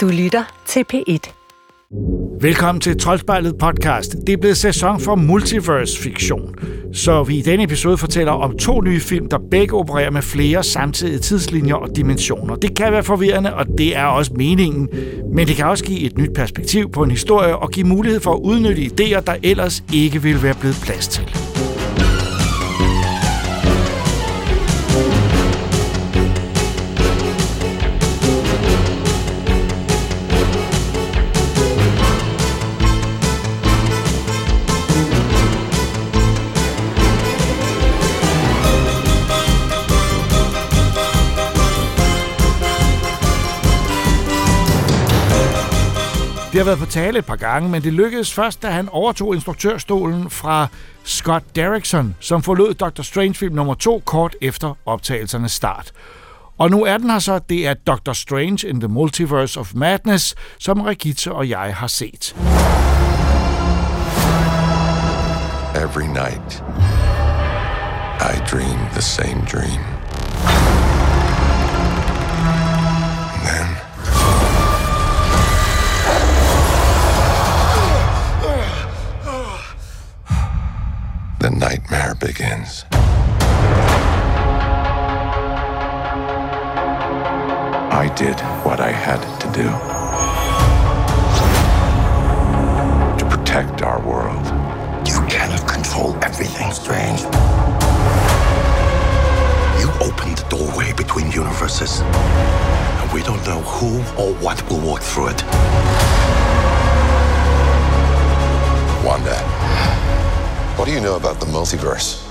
Du lytter til P1. Velkommen til Troldspejlet podcast. Det er blevet sæson for multiverse-fiktion. Så vi i denne episode fortæller om to nye film, der begge opererer med flere samtidige tidslinjer og dimensioner. Det kan være forvirrende, og det er også meningen. Men det kan også give et nyt perspektiv på en historie og give mulighed for at udnytte idéer, der ellers ikke ville være blevet plads til. Har været på tale et par gange, men det lykkedes først, da han overtog instruktørstolen fra Scott Derrickson, som forlod Dr. Strange-film nummer 2 kort efter optagelsernes start. Og nu er den her så, det er Doctor Strange in the Multiverse of Madness, som Regitze og jeg har set. Every night, I dream the same dream. And then, the nightmare begins. I did what I had to do to protect our world. You cannot control everything, Strange. You opened the doorway between universes, and we don't know who or what will walk through it. Wanda, what do you know about the multiverse?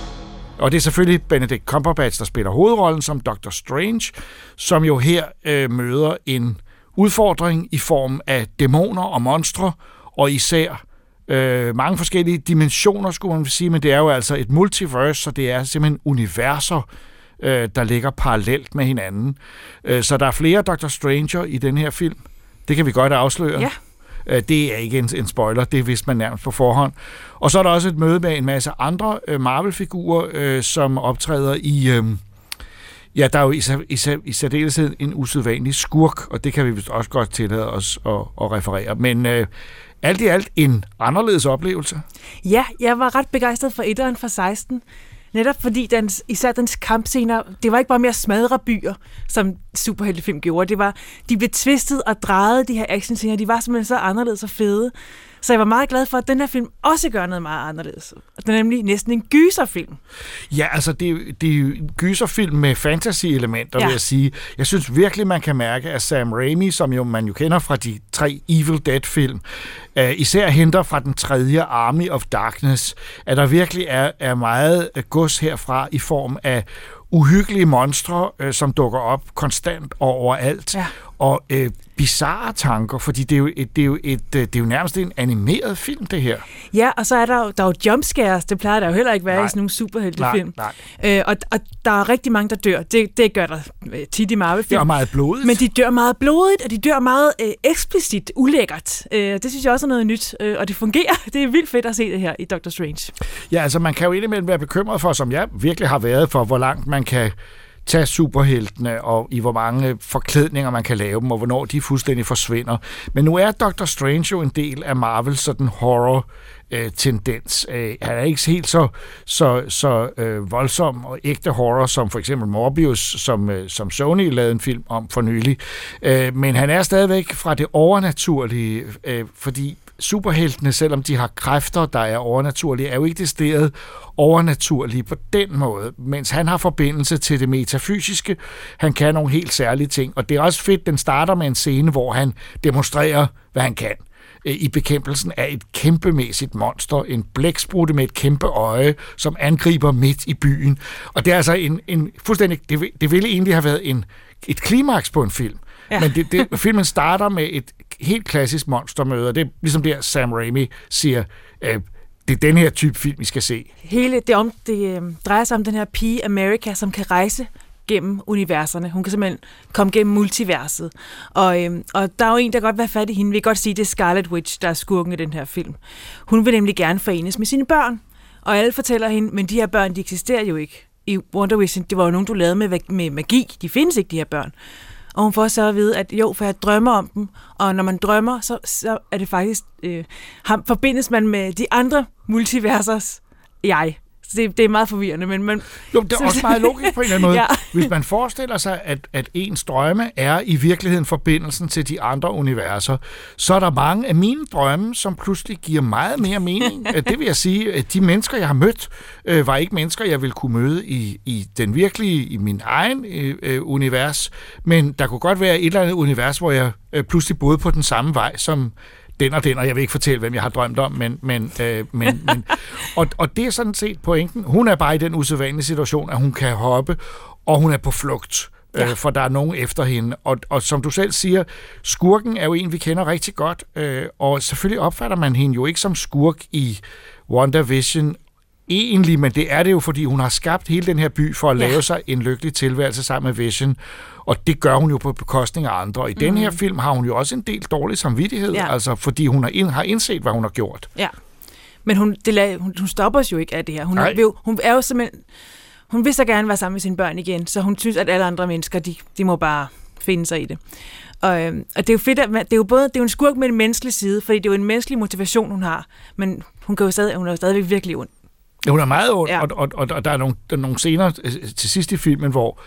Og det er selvfølgelig Benedict Cumberbatch, der spiller hovedrollen som Doctor Strange, som jo her øh, møder en udfordring i form af dæmoner og monstre, og især øh, mange forskellige dimensioner, skulle man sige, men det er jo altså et multiverse, så det er simpelthen universer, øh, der ligger parallelt med hinanden. Øh, så der er flere Doctor Stranger i den her film. Det kan vi godt afsløre. Ja. Øh, det er ikke en, en spoiler, det vidste man nærmest på forhånd. Og så er der også et møde med en masse andre øh, Marvel-figurer, øh, som optræder i... Øh, ja, der er jo i, sær- i, i særdeleshed en usædvanlig skurk, og det kan vi vist også godt tillade os at, at referere. Men øh, alt i alt en anderledes oplevelse. Ja, jeg var ret begejstret for etteren fra 16. Netop fordi dens, især dens kampscener, det var ikke bare mere smadre byer, som superheltefilm gjorde. Det var, de blev tvistet og drejet, de her actionscener. De var simpelthen så anderledes og fede. Så jeg var meget glad for, at den her film også gør noget meget anderledes. Den er nemlig næsten en gyserfilm. Ja, altså det, er det er en gyserfilm med fantasy-elementer, ja. Vil jeg sige. Jeg synes virkelig, man kan mærke, at Sam Raimi, som jo man jo kender fra de tre Evil Dead-film, uh, især henter fra den tredje Army of Darkness, at der virkelig er, er meget øh, gods herfra i form af uhyggelige monstre, øh, som dukker op konstant og overalt, Ja. Og øh, bizarre tanker, fordi det er, jo et, det, er jo et, øh, det er jo nærmest en animeret film, det her. Ja, og så er der jo, der er jo jumpscares. Det plejer der jo heller ikke være Nej. i sådan nogle superheltefilm. Nej, Øh, og, og der er rigtig mange, der dør. Det, det gør der øh, tit i Marvel-film. Det er meget blodigt. Men de dør meget blodigt, og de dør meget øh, eksplicit ulækkert. Øh, det synes jeg også er noget nyt, øh, og det fungerer. Det er vildt fedt at se det her i Doctor Strange. Ja, altså man kan jo indimellem være bekymret for, som jeg virkelig har været for, hvor langt man kan tage superheltene, og i hvor mange forklædninger man kan lave dem, og hvornår de fuldstændig forsvinder. Men nu er Doctor Strange jo en del af Marvels sådan horror øh, tendens. Øh, han er ikke helt så, så, så øh, voldsom og ægte horror, som for eksempel Morbius, som, øh, som Sony lavede en film om for nylig. Øh, men han er stadigvæk fra det overnaturlige, øh, fordi superheltene, selvom de har kræfter, der er overnaturlige, er jo ikke det sted overnaturlige på den måde, mens han har forbindelse til det metafysiske. Han kan nogle helt særlige ting, og det er også fedt, den starter med en scene, hvor han demonstrerer, hvad han kan øh, i bekæmpelsen af et kæmpemæssigt monster, en blæksprutte med et kæmpe øje, som angriber midt i byen. Og det er altså en, en fuldstændig, det, det ville egentlig have været en, et klimaks på en film. Ja. Men det, det, filmen starter med et helt klassisk monstermøde, og det er ligesom der Sam Raimi siger, øh, det er den her type film, vi skal se. Hele det, om, det øh, drejer sig om den her pige America, som kan rejse gennem universerne. Hun kan simpelthen komme gennem multiverset. Og, øhm, og der er jo en, der godt vil have fat i hende. Vi kan godt sige, det er Scarlet Witch, der er skurken i den her film. Hun vil nemlig gerne forenes med sine børn. Og alle fortæller hende, men de her børn, de eksisterer jo ikke. I Wonder Vision, det var jo nogen, du lavede med, med magi. De findes ikke, de her børn. Og hun får så at vide, at jo, for jeg drømmer om dem, og når man drømmer, så, så er det faktisk, øh, ham, forbindes man med de andre multiversers jeg. Det, det er meget forvirrende, men man... Jo, det er også meget logisk på en eller anden måde. Ja. Hvis man forestiller sig, at, at ens drømme er i virkeligheden forbindelsen til de andre universer, så er der mange af mine drømme, som pludselig giver meget mere mening. det vil jeg sige, at de mennesker, jeg har mødt, øh, var ikke mennesker, jeg ville kunne møde i, i den virkelige, i min egen øh, øh, univers, men der kunne godt være et eller andet univers, hvor jeg øh, pludselig boede på den samme vej, som den og den, og jeg vil ikke fortælle, hvem jeg har drømt om, men, men, øh, men, men og, og det er sådan set pointen. Hun er bare i den usædvanlige situation, at hun kan hoppe, og hun er på flugt. Ja. Øh, for der er nogen efter hende. Og, og som du selv siger, skurken er jo en, vi kender rigtig godt, øh, og selvfølgelig opfatter man hende jo ikke som skurk i WandaVision egentlig, men det er det jo, fordi hun har skabt hele den her by for at Ja. lave sig en lykkelig tilværelse sammen med Vision, og det gør hun jo på bekostning af andre. Og i mm. den her film har hun jo også en del dårlig samvittighed, Ja. ja. altså fordi hun har, ind, har indset, hvad hun har gjort. Ja. Men hun, det la, hun, hun stopper jo ikke af det her. Hun, jo- hun er jo simpelthen... Hun vil så gerne være sammen med sine børn igen, så hun synes, at alle andre mennesker, de, de må bare finde sig i det. Og, øhm, og det er jo fedt, at man, det er jo både det er jo en skurk med en menneskelig side, fordi det er jo en menneskelig motivation, hun har, men hun, kan jo stadig, hun er jo stadigvæk virkelig ond. Hun er meget ond, Ja. ja. og, og, og, og der er nogle, der er nogle scener øh, til sidst i filmen, hvor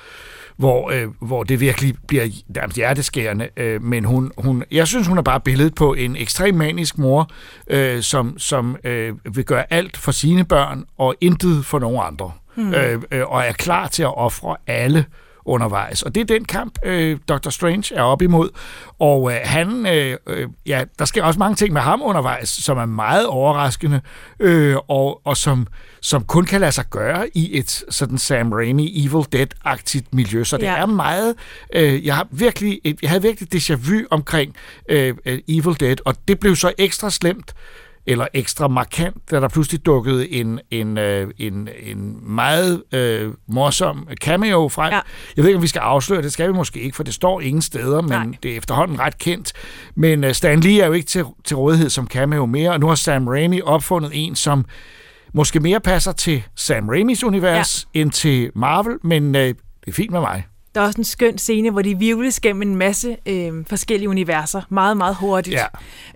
hvor, øh, hvor det virkelig bliver nærmest hjerteskærende. Øh, men hun, hun, jeg synes, hun er bare billedet på en ekstrem manisk mor, øh, som, som øh, vil gøre alt for sine børn, og intet for nogen andre. Mm. Øh, øh, og er klar til at ofre alle undervejs. Og det er den kamp, øh, Dr. Strange er op imod. Og øh, han, øh, øh, ja, der sker også mange ting med ham undervejs, som er meget overraskende, øh, og, og som, som kun kan lade sig gøre i et sådan Sam Raimi Evil Dead-agtigt miljø. Så det Ja. er meget... Øh, jeg, har virkelig, jeg havde virkelig déjà vu omkring øh, øh, Evil Dead, og det blev så ekstra slemt, eller ekstra markant, da der pludselig dukkede en, en, øh, en, en meget øh, morsom cameo frem. Ja. Jeg ved ikke, om vi skal afsløre det, skal vi måske ikke, for det står ingen steder, men Nej. det er efterhånden ret kendt. Men øh, Stan Lee er jo ikke til, til rådighed som cameo mere, og nu har Sam Raimi opfundet en, som måske mere passer til Sam Raimis univers ja. end til Marvel, men øh, det er fint med mig. Der er også en skøn scene, hvor de virvles gennem en masse øh, forskellige universer, meget, meget hurtigt.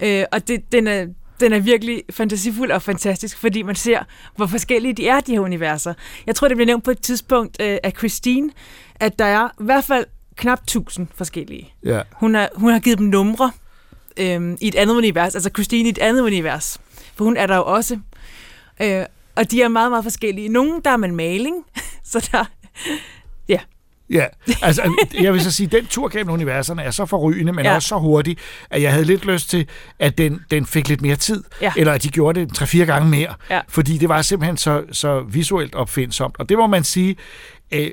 Ja. Øh, og det, den, er, den er virkelig fantasifuld og fantastisk, fordi man ser, hvor forskellige de er, de her universer. Jeg tror, det blev nævnt på et tidspunkt øh, af Christine, at der er i hvert fald knap 1000 forskellige. Ja. Hun har, hun har givet dem numre øh, i et andet univers, altså Christine i et andet univers. For hun er der jo også. Øh, og de er meget, meget forskellige. Nogle, der er man maling, så der... Ja, altså jeg vil så sige, den tur gennem universerne er så forrygende, men Ja. også så hurtig, at jeg havde lidt lyst til, at den, den fik lidt mere tid, Ja. eller at de gjorde det tre-fire gange mere, Ja. fordi det var simpelthen så, så visuelt opfindsomt. Og det må man sige, øh,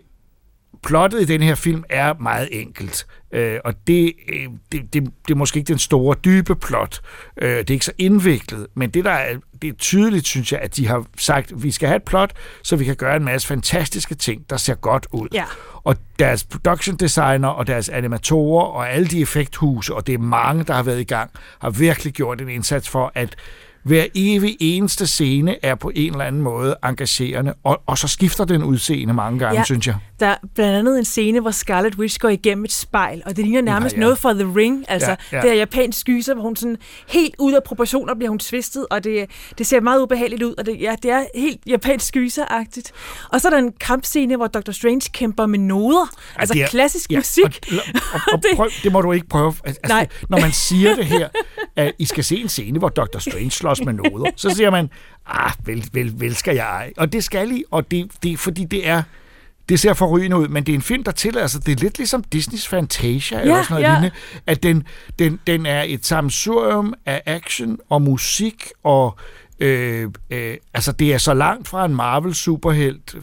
plottet i den her film er meget enkelt. Øh, og det, øh, det, det, det er måske ikke den store, dybe plot. Øh, det er ikke så indviklet, men det, der er, det er tydeligt, synes jeg, at de har sagt, at vi skal have et plot, så vi kan gøre en masse fantastiske ting, der ser godt ud. Ja. Og deres production designer og deres animatorer og alle de effekthuse, og det er mange, der har været i gang, har virkelig gjort en indsats for, at hver evig eneste scene er på en eller anden måde engagerende, og, og så skifter den udseende mange gange, Ja. ja. synes jeg. Der er blandt andet en scene, hvor Scarlet Witch går igennem et spejl, og det ligner nærmest ja. noget fra The Ring. Altså, ja, Ja, ja. ja. det er japansk skyser, hvor hun sådan helt ud af proportioner bliver hun tvistet, og det, det ser meget ubehageligt ud, og det, ja, det er helt japansk skyseragtigt. Og så er der en kampscene, hvor Dr. Strange kæmper med noder, altså det er- klassisk Ja, musik. Og, og, og prøv, det må du ikke prøve. Altså, Nej. Når man siger det her, at I skal se en scene, hvor Dr. Strange slås med noder, så siger man, ah, vel, vel, vel skal jeg ej. Og det skal I, og det, det, fordi det er det ser forrygende ud, men det er en film, der tillader sig, det er lidt ligesom Disneys Fantasia, eller sådan noget ja. lignende, at den, den, den er et sammensurium af action og musik, og øh, øh, altså det er så langt fra en Marvel superhelt,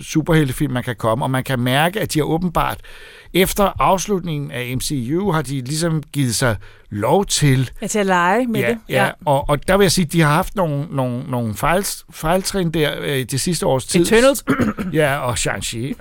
superheltefilm, man kan komme, og man kan mærke, at de har åbenbart, efter afslutningen af MCU, har de ligesom givet sig lov til Ja, til at lege med ja, det. Ja, og, og der vil jeg sige, at de har haft nogle, nogle, nogle fejl, fejltrin der øh, det sidste års tid. Eternals. ja, og Shang-Chi.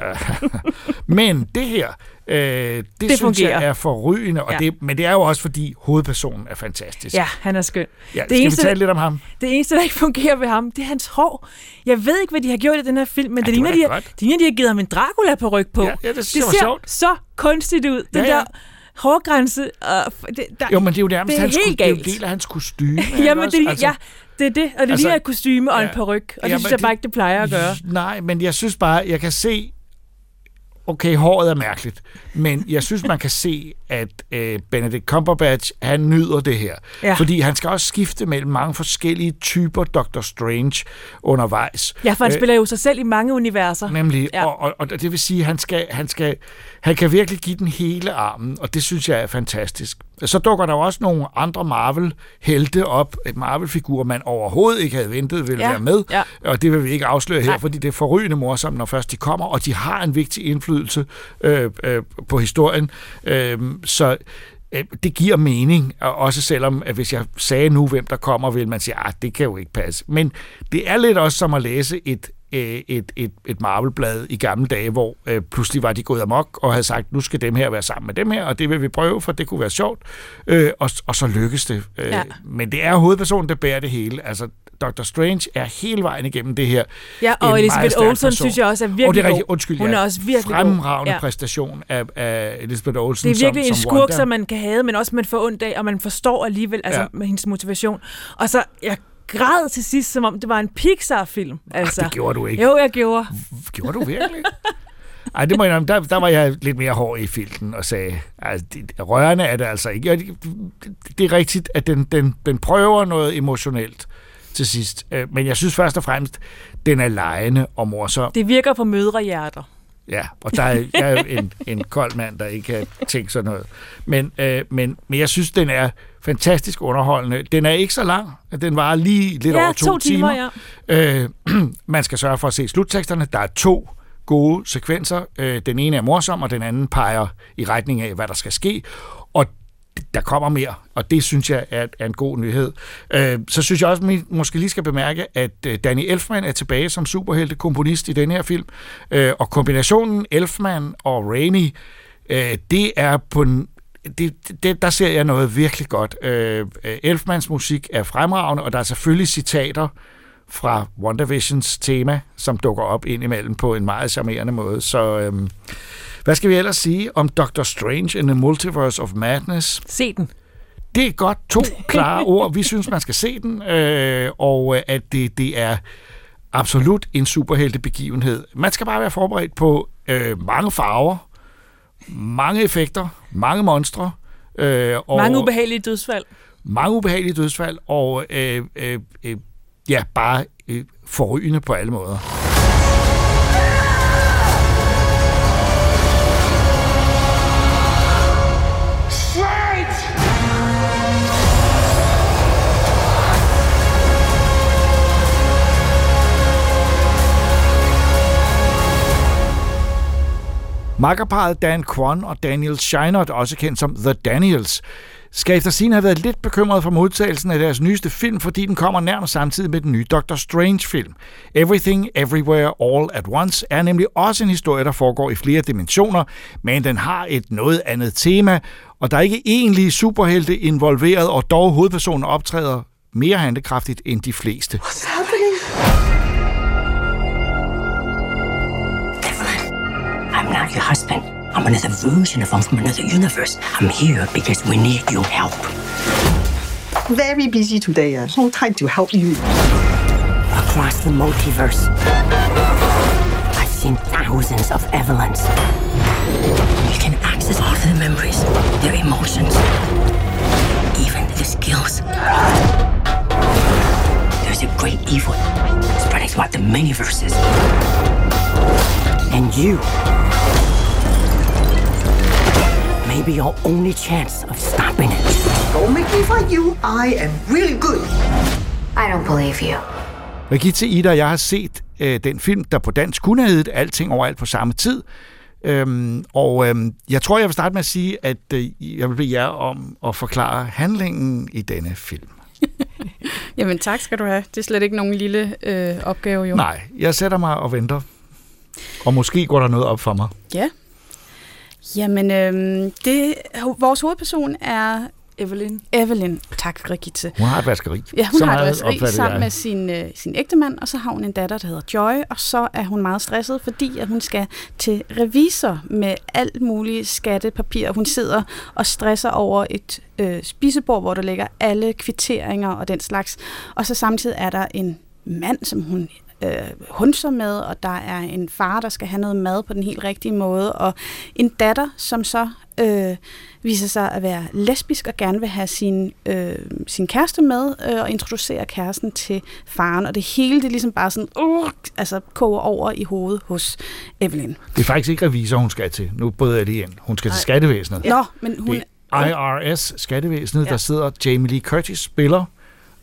men det her, øh, det, det synes fungerer. jeg er forrygende, og Ja. det, men det er jo også, fordi hovedpersonen er fantastisk. Ja, han er skøn. ja det skal eneste- vi tale lidt om ham? Det eneste, der ikke fungerer ved ham, det er hans hår. Jeg ved ikke, hvad de har gjort i den her film, men Ja, det, ligner, de har, det ligner, de har givet ham en Dracula på ryg på. Ja, ja, det det ser sjovt. så kunstigt ud. Den Ja, ja. der hårgrænse. Og det, der, Jo, men det er jo nærmest det er hans, helt det er jo en galt. del af hans kostyme. Jamen, det, også? ja, det er det. Og det Altså- ligner et kostyme og en Ja. peruk. Og det Jamen, synes jeg bare det- ikke, det plejer at gøre. Nej, men jeg synes bare, jeg kan se... Okay, håret er mærkeligt, men jeg synes, man kan se, at øh, Benedict Cumberbatch, han nyder det her. Ja. Fordi han skal også skifte mellem mange forskellige typer Doctor Strange undervejs. Ja, for han Øh, spiller jo sig selv i mange universer. Nemlig, Ja. og, og, og det vil sige, at han, skal, han, skal, han kan virkelig give den hele armen, og det synes jeg er fantastisk. Så dukker der jo også nogle andre Marvel-helte op, et Marvel-figur, man overhovedet ikke havde ventet ville Ja, være med, ja. og det vil vi ikke afsløre her, Nej. fordi det er forrygende morsomt, når først de kommer, og de har en vigtig indflydelse øh, øh, på historien. Øh, så øh, det giver mening, og også selvom, at hvis jeg sagde nu, hvem der kommer, vil man sige, at det kan jo ikke passe. Men det er lidt også som at læse et, øh, et, et, et Marvel-blad i gamle dage, hvor øh, pludselig var de gået amok og havde sagt, nu skal dem her være sammen med dem her, og det vil vi prøve, for det kunne være sjovt. Øh, og, og så lykkes det. Øh, Ja. Men det er hovedpersonen, der bærer det hele. Altså, Dr. Strange er hele vejen igennem det her. Ja, og Elisabeth stærk Olsen synes jeg også er virkelig og det er rigtig, undskyld, Hun ja, er også virkelig fremragende Ja. præstation af, af Elisabeth Olsen Det er virkelig som, en som skurk, Wanda. som man kan have, men også man får ondt af, og man forstår alligevel altså, Ja. med hendes motivation. Og så, jeg græd til sidst, som om det var en Pixar-film. Altså. det gjorde du ikke. Jo, jeg gjorde. Gjorde du virkelig? Ej, det må jeg der, der var jeg lidt mere hård i filten og sagde, altså, det, rørende er det altså ikke. Det, det er rigtigt, at den, den, den prøver noget emotionelt til sidst. Øh, Men jeg synes først og fremmest, den er lejende og morsom. Det virker på mødrehjerter. Ja, og der er, jeg er jo en, en kold mand, der ikke kan tænke sådan noget. Men, øh, men, men jeg synes, den er fantastisk underholdende. Den er ikke så lang. Den varer lige lidt ja, over to, to timer, ja. Øh, man skal sørge for at se slutteksterne. Der er to gode sekvenser. Øh, den ene er morsom, og den anden peger i retning af, hvad der skal ske. Og der kommer mere, og det synes jeg er, er en god nyhed. Øh, så synes jeg også, at vi måske lige skal bemærke, at øh, Danny Elfman er tilbage som superhelte-komponist i den her film. Øh, og kombinationen Elfman og Raimi, øh, det er på en det, det, der ser jeg noget virkelig godt. Øh, øh, Elfmans musik er fremragende, og der er selvfølgelig citater fra WandaVisions tema, som dukker op indimellem på en meget charmerende måde. Så øhm, hvad skal vi ellers sige om Doctor Strange in the Multiverse of Madness? Se den. Det er godt to klare ord. Vi synes, man skal se den, øh, og øh, at det, det er absolut en superheltebegivenhed. Man skal bare være forberedt på øh, mange farver, mange effekter, mange monstre, øh, og Mange ubehagelige dødsfald. mange ubehagelige dødsfald, og øh, øh, øh, ja, bare øh, forrygende på alle måder. Makkerparet Dan Kwon og Daniel Scheinert, også kendt som The Daniels, skal efter sin have været lidt bekymret for modtagelsen af deres nyeste film, fordi den kommer nærmest samtidig med den nye Doctor Strange-film. Everything, Everywhere, All at Once er nemlig også en historie, der foregår i flere dimensioner, men den har et noget andet tema, og der er ikke egentlige superhelte involveret, og dog hovedpersonen optræder mere handekraftigt end de fleste. Evelyn, I'm not your husband. I'm another version of him from another universe. I'm here because we need your help. Very busy today. Uh, no time to help you. Across the multiverse, I've seen thousands of Evelyns. You can access all of their memories, their emotions, even their skills. There's a great evil spreading throughout the many verses. And you be your only chance of stopping it. Don't make me fight you. I am really good. I don't believe you. Brigitte, Ida og jeg har set øh, den film, der på dansk kunne have heddet Alting overalt på samme tid. Øhm, og øhm, jeg tror, jeg vil starte med at sige, at øh, jeg vil bede jer om at forklare handlingen i denne film. Jamen tak skal du have. Det er slet ikke nogen lille øh, opgave jo. Nej, jeg sætter mig og venter. Og måske går der noget op for mig. Ja. Jamen, øhm, det, vores hovedperson er Evelyn. Evelyn, tak Brigitte. Hun har et vaskeri. Ja, hun Så har et vaskeri sammen jeg. med sin, øh, sin ægtemand, og så har hun en datter, der hedder Joy, og så er hun meget stresset, fordi at hun skal til revisor med alt muligt skattepapir. Hun sidder og stresser over et øh, spisebord, hvor der ligger alle kvitteringer og den slags. Og så samtidig er der en mand, som hun øh, hunser med, og der er en far, der skal have noget mad på den helt rigtige måde, og en datter, som så øh, viser sig at være lesbisk og gerne vil have sin, øh, sin kæreste med øh, og introducere kæresten til faren. Og det hele, det ligesom bare sådan, uh, altså koger over i hovedet hos Evelyn. Det er faktisk ikke revisor, hun skal til. Nu bryder jeg lige ind. Hun skal til skattevæsenet. Nå, men hun... Det IRS, skattevæsenet, ja. der sidder Jamie Lee Curtis, spiller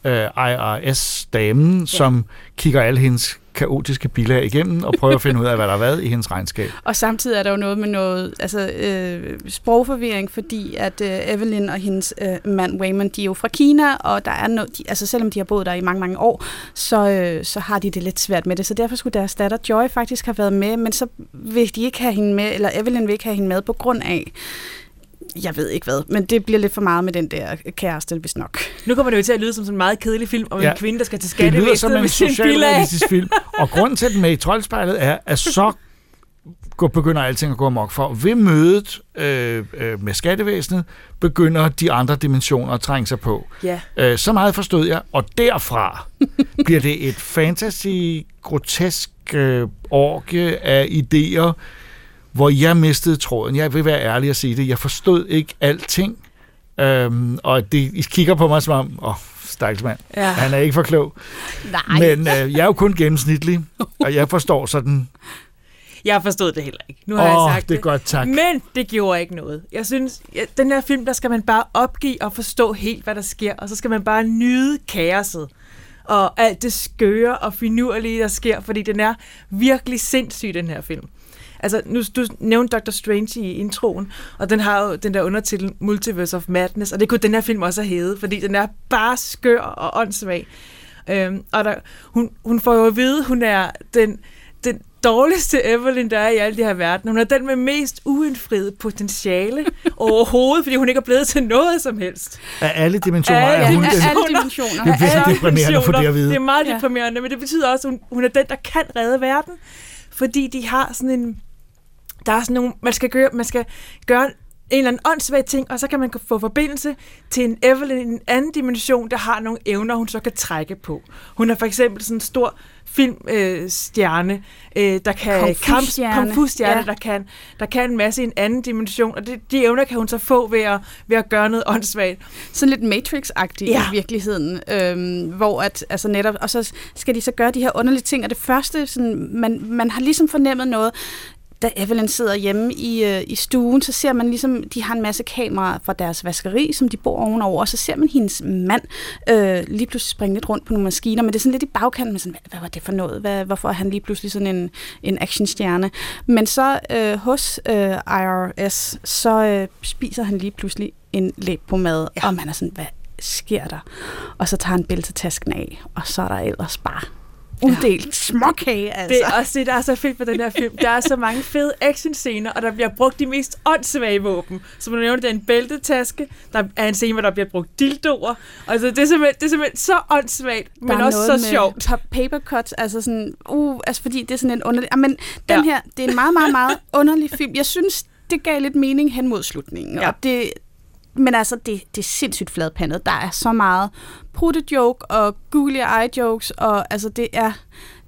øh, IRS-damen, ja. som kigger alle hendes kaotiske bilag igennem og prøver at finde ud af, hvad der har været i hendes regnskab. Og samtidig er der jo noget med noget altså, øh, sprogforvirring, fordi at øh, Evelyn og hendes øh, mand Wayman, de er jo fra Kina, og der er noget, de, altså selvom de har boet der i mange, mange år, så, øh, så har de det lidt svært med det. Så derfor skulle deres datter Joy faktisk have været med, men så vil de ikke have hende med, eller Evelyn vil ikke have hende med på grund af, jeg ved ikke hvad, men det bliver lidt for meget med den der kæreste, hvis nok. Nu kommer det jo til at lyde som sådan en meget kedelig film om ja. En kvinde, der skal til Det lyder som skattevæsenet en med sin socialrealistisk film. Og grunden til, at den er i troldspejlet, er, at så går, begynder alting at gå amok for. Ved mødet øh, øh, med skattevæsenet, begynder de andre dimensioner at trænge sig på. Ja. Øh, så meget forstod jeg, og derfra bliver det et fantasy, grotesk øh, orke af idéer, hvor jeg mistede tråden. Jeg vil være ærlig og sige det. Jeg forstod ikke alting. Øhm, og det, I kigger på mig som om, åh, oh, stakkels mand, Ja. han er ikke for klog. Nej. Men øh, jeg er jo kun gennemsnitlig, og jeg forstår sådan, Jeg forstod det heller ikke. Nu har åh, jeg oh, sagt det er godt, tak. Men det gjorde ikke noget. Jeg synes, den her film, der skal man bare opgive og forstå helt, hvad der sker, og så skal man bare nyde kaoset og alt det skøre og finurlige, der sker, fordi den er virkelig sindssyg, den her film. Altså, nu du nævnte Dr. Strange i introen, og den har jo den der undertitel Multiverse of Madness, og det kunne den her film også have heddet, fordi den er bare skør og åndssvag. Øhm, og der, hun, hun får jo at vide, hun er den, den dårligste Evelyn, der er i alle de her verden. Hun er den med mest uindfriet potentiale overhovedet, fordi hun ikke er blevet til noget som helst. Af alle dimensioner Alle er hun Af den... alle dimensioner. Det er virkelig deprimerende at få det at vide. Det er meget Ja. deprimerende, men det betyder også, at hun, hun er den, der kan redde verden, fordi de har sådan en... Der er sådan nogle... Man skal gøre, man skal gøre en eller anden åndssvag ting, og så kan man få forbindelse til en Evelyn i en anden dimension, der har nogle evner, hun så kan trække på. Hun er for eksempel sådan en stor filmstjerne, øh, øh, der kan Kung fu-stjerne. kung fu stjerne, Ja. der, kan, der kan en masse i en anden dimension, og det, de evner kan hun så få ved at, ved at gøre noget åndssvagt. sådan lidt Matrix-agtigt ja. I virkeligheden, øhm, hvor at, altså netop, og så skal de så gøre de her underlige ting, og det første, sådan, man, man har ligesom fornemmet noget, da Evelyn sidder hjemme i, øh, i stuen, så ser man ligesom, de har en masse kameraer fra deres vaskeri, som de bor ovenover, og så ser man hendes mand øh, lige pludselig springe lidt rundt på nogle maskiner, men det er sådan lidt i bagkanten, med sådan, hvad, hvad var det for noget? Hvad, hvorfor er han lige pludselig sådan en, en actionstjerne? Men så øh, hos øh, IRS, så øh, spiser han lige pludselig en læbpomade, ja. og man er sådan, hvad sker der? Og så tager han bæltetasken af, og så er der ellers bare uddelt småkage, altså. Det er også det, der er så fedt på den her film. Der er så mange fede actionscener, og der bliver brugt de mest åndssvage våben. Som du nævnte, det er en bæltetaske. Der er en scene, hvor der bliver brugt dildoer. Altså, det er simpelthen, det er simpelthen så åndssvagt, men der også så med sjovt. pa- Paper cuts, altså sådan, uh, altså fordi det er sådan en underlig... Ah, men den Ja. her, det er en meget, meget, meget underlig film. Jeg synes, det gav lidt mening hen mod slutningen. Ja. Og det, men altså, det, det er sindssygt fladpandet. Der er så meget prutte-joke og googly eye jokes, og altså, det er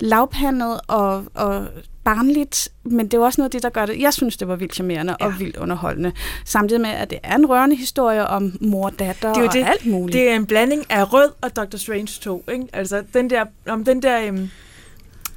lavpandet og, og barnligt, men det er også noget af det, der gør det. Jeg synes, det var vildt charmerende ja. og vildt underholdende. Samtidig med, at det er en rørende historie om mor datter Det er jo og det. alt muligt. Det er en blanding af rød og Dr. Strange 2. Ikke? Altså, den der, om den der øhm,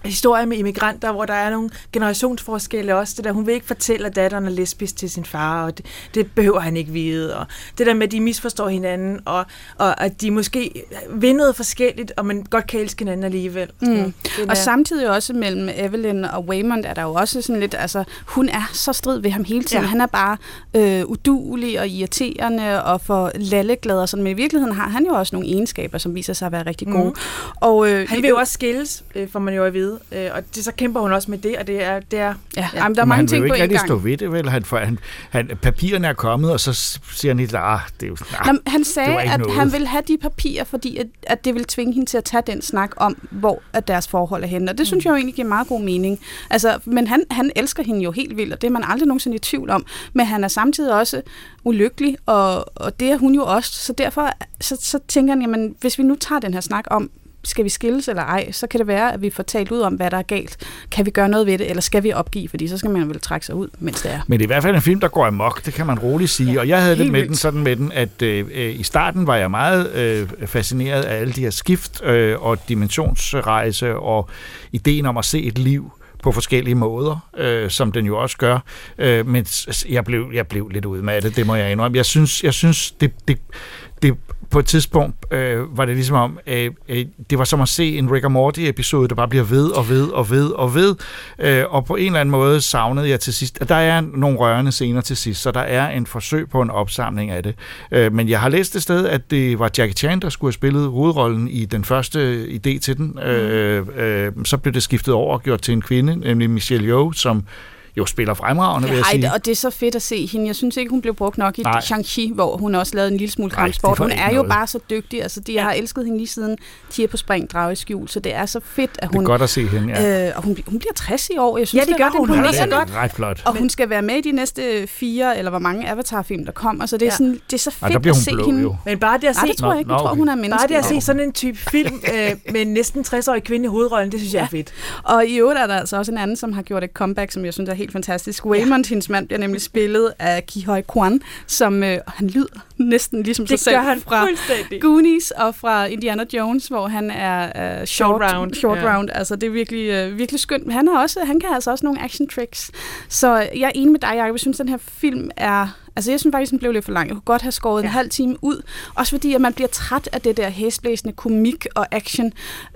historie med immigranter, hvor der er nogle generationsforskelle også. Det der, hun vil ikke fortælle, at datteren er lesbisk til sin far, og det, det behøver han ikke vide. Og det der med, at de misforstår hinanden, og, og at de måske vil noget forskelligt, og man godt kan elske hinanden alligevel. Mm. Og samtidig også mellem Evelyn og Waymond er der jo også sådan lidt, altså hun er så strid ved ham hele tiden. Ja. Han er bare øh, udulig og irriterende og for lalleglad og sådan, men i virkeligheden har han jo også nogle egenskaber, som viser sig at være rigtig gode. Mm. Og, øh, Han vil jo også skilles, øh, får man jo at vide. Ved. Øh, og det, så kæmper hun også med det, og det er... Det er Ja, Ja. ja. Jamen, der er Men mange han vil ting på ikke en gang. stå ved det, vel? Han, for, han, han, papirerne er kommet, og så siger han lidt, ah, det er jo... Ah, Jamen, han det sagde, var ikke at noget. han ville have de papirer, fordi at, at det ville tvinge hende til at tage den snak om, hvor at deres forhold er henne. Og det synes jeg jo egentlig giver meget god mening. Altså, men han, han elsker hende jo helt vildt, og det er man aldrig nogensinde i tvivl om. Men han er samtidig også ulykkelig, og, og det er hun jo også. Så derfor så, så tænker han, jamen, hvis vi nu tager den her snak om, skal vi skilles eller ej, så kan det være, at vi får talt ud om, hvad der er galt. Kan vi gøre noget ved det, eller skal vi opgive? Fordi så skal man vel trække sig ud, mens det er. Men det er i hvert fald en film, der går amok, det kan man roligt sige. Ja, og jeg havde det med vildt. den sådan med den, at øh, øh, i starten var jeg meget øh, fascineret af alle de her skift øh, og dimensionsrejse og ideen om at se et liv på forskellige måder, øh, som den jo også gør. Øh, men jeg blev, jeg blev lidt udmattet, det må jeg indrømme. Jeg synes, jeg synes det, det, det på et tidspunkt øh, var det ligesom om, øh, øh, det var som at se en Rick and Morty-episode, der bare bliver ved og ved og ved og ved. Øh, og på en eller anden måde savnede jeg til sidst, der er nogle rørende scener til sidst, så der er en forsøg på en opsamling af det. Øh, men jeg har læst et sted, at det var Jackie Chan, der skulle have spillet hovedrollen i den første idé til den. Øh, øh, så blev det skiftet over og gjort til en kvinde, nemlig Michelle Yeoh, som jo spiller fremragende, vil jeg sige. Ej, og det er så fedt at se hende. Jeg synes ikke, hun blev brugt nok i Nej. Shang-Chi, hvor hun også lavede en lille smule kampsport. det Hun er jo noget. bare så dygtig. Altså, de har elsket hende lige siden Tia på spring, drage i skjul. Så det er så fedt, at Det er hun... godt at se hende, ja. Øh, og hun, hun bliver 60 i år. Jeg synes, Ja, det gør er ret hun. Hun er så det er ret flot. Og hun skal være med i de næste fire, eller hvor mange Avatar-film, der kommer. Så det er, Ja. sådan, det er så Ej, fedt bliver at hun se blå, hende. jo. Men bare det at se, det tror jeg ikke. Jeg tror, hun er menneske. bare det at se sådan en type film øh, med en næsten 60-årig kvinde i hovedrollen, det synes jeg er fedt. Og i øvrigt er der altså også en anden, som har gjort et comeback, som jeg synes er helt fantastisk. Waymond, hendes mand, bliver nemlig spillet af Ki Hoi Kwan, som øh, han lyder næsten ligesom sig Det selv gør han fra. Goonies og fra Indiana Jones, hvor han er uh, short, Short round, Short ja. round. Altså, det er virkelig, uh, virkelig skønt. Han, har også, han kan altså også nogle action tricks. Så jeg er enig med dig, Jacob. Jeg synes, den her film er... Altså, jeg synes faktisk, den blev lidt for lang. Jeg kunne godt have skåret ja. en halv time ud. Også fordi, at man bliver træt af det der hæsblæsende komik og action,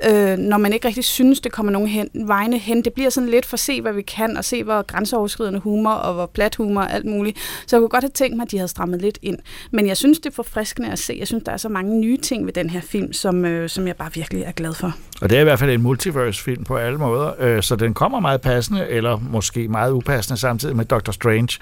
øh, når man ikke rigtig synes, det kommer nogen hen, vejene hen. Det bliver sådan lidt for at se, hvad vi kan, og se, hvor grænseoverskridende humor og hvor plat humor og alt muligt. Så jeg kunne godt have tænkt mig, at de havde strammet lidt ind. Men jeg jeg synes, det er forfriskende at se. Jeg synes, der er så mange nye ting ved den her film, som, øh, som jeg bare virkelig er glad for. Og det er i hvert fald en multiverse-film på alle måder, øh, så den kommer meget passende, eller måske meget upassende samtidig med Doctor Strange.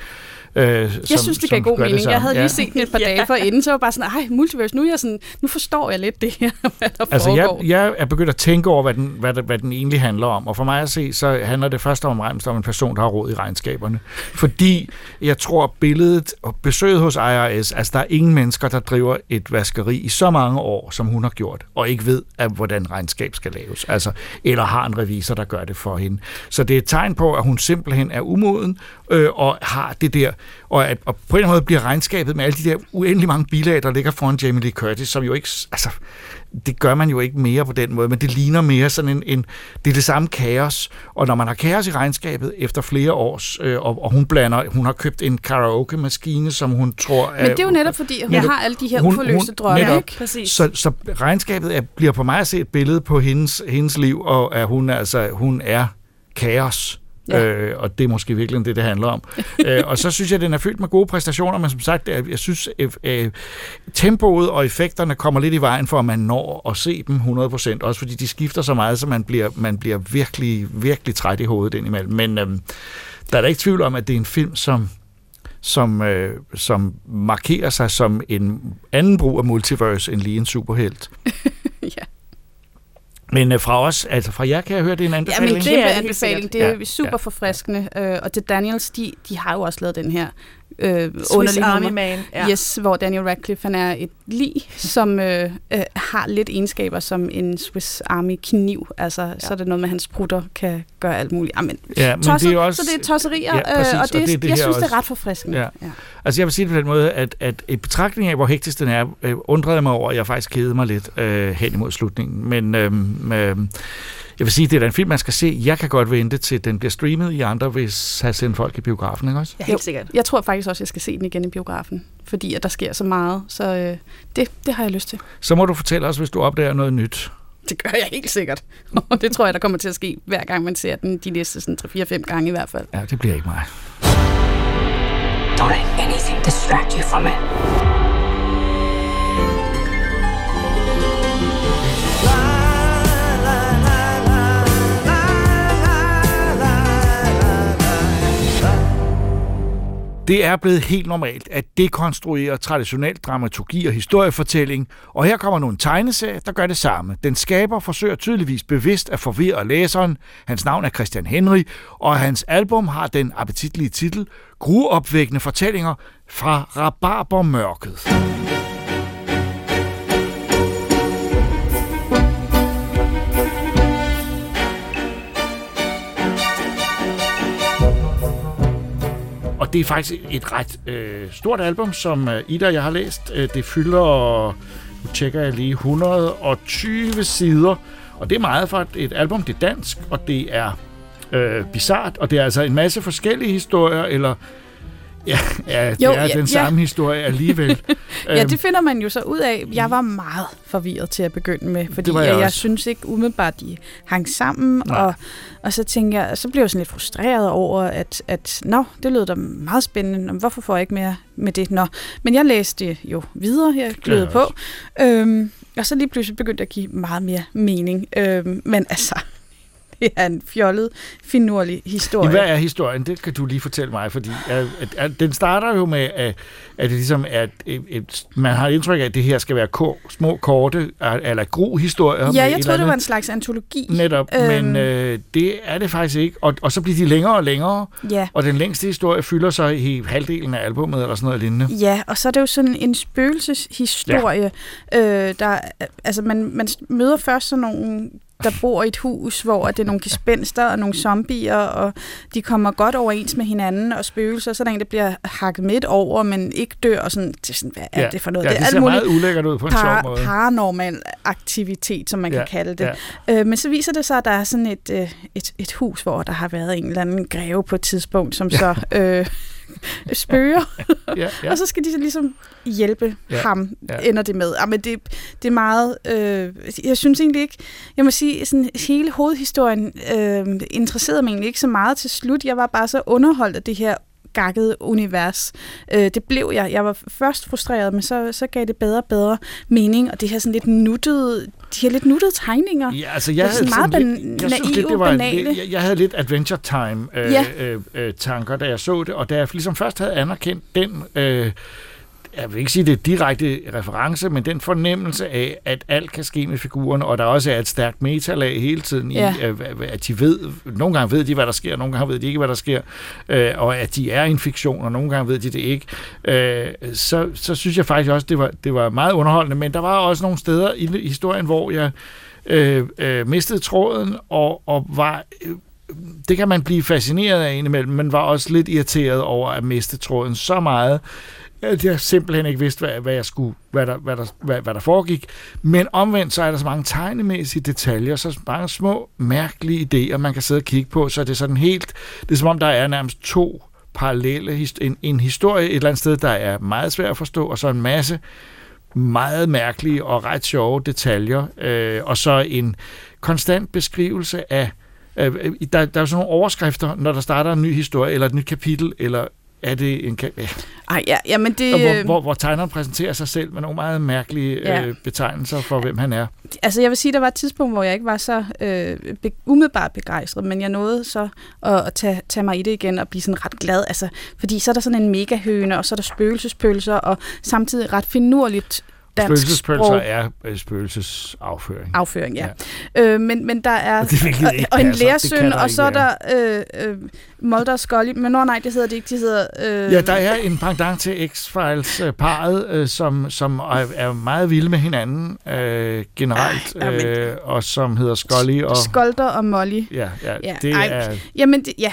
Øh, Jeg som, synes, det gav god mening. Jeg havde lige Ja. set den et par dage for inden, så var jeg bare sådan, ej, multiverse, nu, er jeg sådan, nu forstår jeg lidt det her, hvad der Altså, jeg, foregår. jeg er begyndt at tænke over, hvad den, hvad, hvad den egentlig handler om. Og for mig at se, så handler det først og fremmest om en person, der har råd i regnskaberne. Fordi jeg tror, billedet og besøget hos IRS, altså der er ingen mennesker, der driver et vaskeri i så mange år, som hun har gjort, og ikke ved, at, hvordan regnskab skal laves. Altså, eller har en revisor, der gør det for hende. Så det er et tegn på, at hun simpelthen er umoden, øh, og har det der, og, at, og på en måde bliver regnskabet med alle de der uendelig mange bilag, der ligger foran Jamie Lee Curtis, som jo ikke, altså, det gør man jo ikke mere på den måde, men det ligner mere sådan en, en det er det samme kaos, og når man har kaos i regnskabet efter flere års, øh, og, og hun blander, hun har købt en karaoke-maskine, som hun tror Men det er jo netop fordi, hun Netop- har alle de her hun- uforløste hun- drømme, netop. ikke? Præcis. så, så regnskabet er, bliver på mig at se et billede på hendes, hendes liv, og at hun, altså, hun er kaos. Ja. Øh, og det er måske virkelig det, det handler om. øh, og så synes jeg, at den er fyldt med gode præstationer, men som sagt, jeg, jeg synes, at øh, tempoet og effekterne kommer lidt i vejen for, at man når at se dem 100%, også fordi de skifter så meget, så man bliver, man bliver virkelig, virkelig træt i hovedet indimellem. Men øh, der er da ikke tvivl om, at det er en film, som som, øh, som markerer sig som en anden brug af multiverse end lige en superhelt. ja. Men øh, fra os, altså fra jer kan jeg høre, det er en Ja, anbefaling. men Det er helt anbefaling. Det er Ja, ja, super ja. forfriskende. Øh, og The Daniels, de, de har jo også lavet den her øh, Swiss underlige Army nummer. Man. Ja. Yes, hvor Daniel Radcliffe han er et lig, som øh, øh, har lidt egenskaber som en Swiss Army kniv. Altså, ja. så er det noget med, at hans prutter kan gøre alt muligt. Jamen, Ja, men tosset, det er også, så det er tosserier, Ja, præcis, øh, og og det, det er det jeg synes, det også. er ret forfriskende. Ja. Altså jeg vil sige det på den måde, at, at i betragtning af, hvor hektisk den er, øh, undrede jeg mig over, at jeg faktisk kedede mig lidt øh, hen imod slutningen. Men øh, øh, jeg vil sige, det er da en film, man skal se. Jeg kan godt vente til, den bliver streamet. I andre vil have sendt folk i biografen, ikke også? Ja, helt sikkert. Jeg tror faktisk også, jeg skal se den igen i biografen, fordi at der sker så meget. Så øh, det, det har jeg lyst til. Så må du fortælle os, hvis du opdager noget nyt. Det gør jeg helt sikkert. Og det tror jeg, der kommer til at ske, hver gang man ser den de næste sådan 3-4-5 gange i hvert fald. Ja, det bliver ikke mig. Don't let anything distract you from it. Det er blevet helt normalt at dekonstruere traditionel dramaturgi og historiefortælling, og her kommer nu en tegneserie, der gør det samme. Den skaber forsøger tydeligvis bevidst at forvirre læseren. Hans navn er Christian Henry, og hans album har den appetitlige titel Gruopvækkende fortællinger fra Rabarbermørket. Og det er faktisk et ret øh, stort album, som øh, Ida jeg har læst. Øh, det fylder, nu tjekker jeg lige, 120 sider. Og det er meget for et, et album. Det er dansk, og det er øh, bizart, og det er altså en masse forskellige historier, eller Ja, ja det jo, er ja, den samme ja. historie alligevel. ja, det finder man jo så ud af. Jeg var meget forvirret til at begynde med, fordi jeg, jeg, jeg synes ikke umiddelbart, de hang sammen, og, og så tænkte jeg, så blev jeg sådan lidt frustreret over, at, at nå, det lød da meget spændende, hvorfor får jeg ikke mere med det? Nå, men jeg læste jo videre her, glødede på, øhm, og så lige pludselig begyndte jeg at give meget mere mening. Øhm, men altså, det er en fjollet, finurlig historie. Hvad er historien? Det kan du lige fortælle mig, fordi at, at, at den starter jo med, at, at det ligesom er, et, et, man har indtryk af, at det her skal være ko, små, korte, eller gro historier. Ja, jeg troede, det var en slags antologi. Netop, øhm. men øh, det er det faktisk ikke. Og, og så bliver de længere og længere, ja. og den længste historie fylder så i halvdelen af albumet, eller sådan noget lignende. Ja, og så er det jo sådan en spøgelseshistorie. Ja. Øh, der, altså, man, man møder først sådan nogle der bor i et hus, hvor det er nogle gespenster og nogle zombier, og de kommer godt overens med hinanden og spøgelser. Så er der en, der bliver hakket midt over, men ikke dør. Og sådan, det er sådan, hvad er ja. det for noget? Ja, det, det ser meget ulækkert ud på en par, sjov måde. Paranormal aktivitet, som man ja, kan kalde det. Ja. Øh, men så viser det sig, at der er sådan et, øh, et, et hus, hvor der har været en eller anden greve på et tidspunkt, som ja. så... Øh, spørger. ja, ja. og så skal de så ligesom hjælpe ja, ham, ja. ender det med. Jamen, det, det er meget... Øh, jeg synes egentlig ikke... Jeg må sige, sådan, hele hovedhistorien øh, interesserede mig egentlig ikke så meget til slut. Jeg var bare så underholdt af det her gakket univers. Øh, det blev jeg. Jeg var først frustreret, men så, så gav det bedre og bedre mening, og det her sådan lidt nuttede, de her lidt nuttede tegninger. Ja, altså jeg havde meget sådan lidt, jeg synes, det, det var banale. jeg, jeg havde lidt Adventure Time øh, ja. øh, øh, tanker, da jeg så det, og da jeg ligesom først havde anerkendt den øh, jeg vil ikke sige, det er direkte reference, men den fornemmelse af, at alt kan ske med figurerne, og der også er et stærkt metalag hele tiden ja. i, at de ved, nogle gange ved de, hvad der sker, nogle gange ved de ikke, hvad der sker, øh, og at de er en fiktion, og nogle gange ved de det ikke, øh, så, så synes jeg faktisk også, det var, det var meget underholdende, men der var også nogle steder i historien, hvor jeg øh, øh, mistede tråden, og, og var... Øh, det kan man blive fascineret af indimellem, men var også lidt irriteret over at miste tråden så meget, at jeg simpelthen ikke vidste, hvad, hvad, jeg skulle, hvad, der, hvad, der, hvad, hvad der foregik. Men omvendt, så er der så mange tegnemæssige detaljer, så mange små, mærkelige idéer, man kan sidde og kigge på, så det er sådan helt, det er som om, der er nærmest to parallelle, en, en historie et eller andet sted, der er meget svær at forstå, og så en masse meget mærkelige og ret sjove detaljer, øh, og så en konstant beskrivelse af øh, der, der er sådan nogle overskrifter, når der starter en ny historie, eller et nyt kapitel, eller er det en... Ej, ja, ja, men det... Hvor, hvor, hvor tegneren præsenterer sig selv med nogle meget mærkelige ja. øh, betegnelser for, hvem han er. Altså, jeg vil sige, der var et tidspunkt, hvor jeg ikke var så øh, be, umiddelbart begejstret, men jeg nåede så at, at tage, tage mig i det igen og blive sådan ret glad. Altså, fordi så er der sådan en mega høne, og så er der spøgelsespølser, og samtidig ret finurligt dansk Spøgelsespølser er øh, spøgelsesafføring. Afføring, ja. ja. Øh, men, men der er... Det og, ikke og en lærersøn, og så er der øh, øh, Mulder og Scully. Men nå, nej, det hedder det ikke. De hedder... Øh... Ja, der er en pendant til X-Files-paret, øh, som, som er, meget vilde med hinanden øh, generelt, Ej, men... øh, og som hedder Scully og... Skolder og Molly. Ja, ja, ja. det Ej, er... Jamen, det, ja,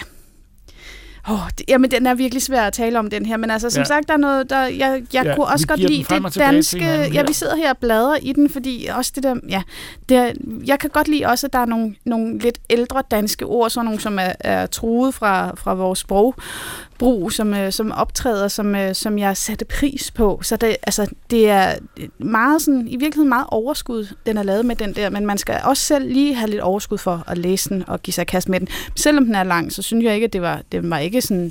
Oh, det, jamen, den er virkelig svær at tale om, den her. Men altså, som ja. sagt, der er noget, der... Jeg, jeg ja, kunne også godt lide det danske... Ja, vi sidder her og bladrer i den, fordi også det der... Ja, det jeg kan godt lide også, at der er nogle, nogle lidt ældre danske ord, sådan nogle, som er, er truet fra, fra vores sprog brug, som, øh, som optræder, som, øh, som jeg satte pris på. Så det, altså, det er meget sådan, i virkeligheden meget overskud, den er lavet med den der, men man skal også selv lige have lidt overskud for at læse den og give sig kast med den. Selvom den er lang, så synes jeg ikke, at det var, det var ikke sådan,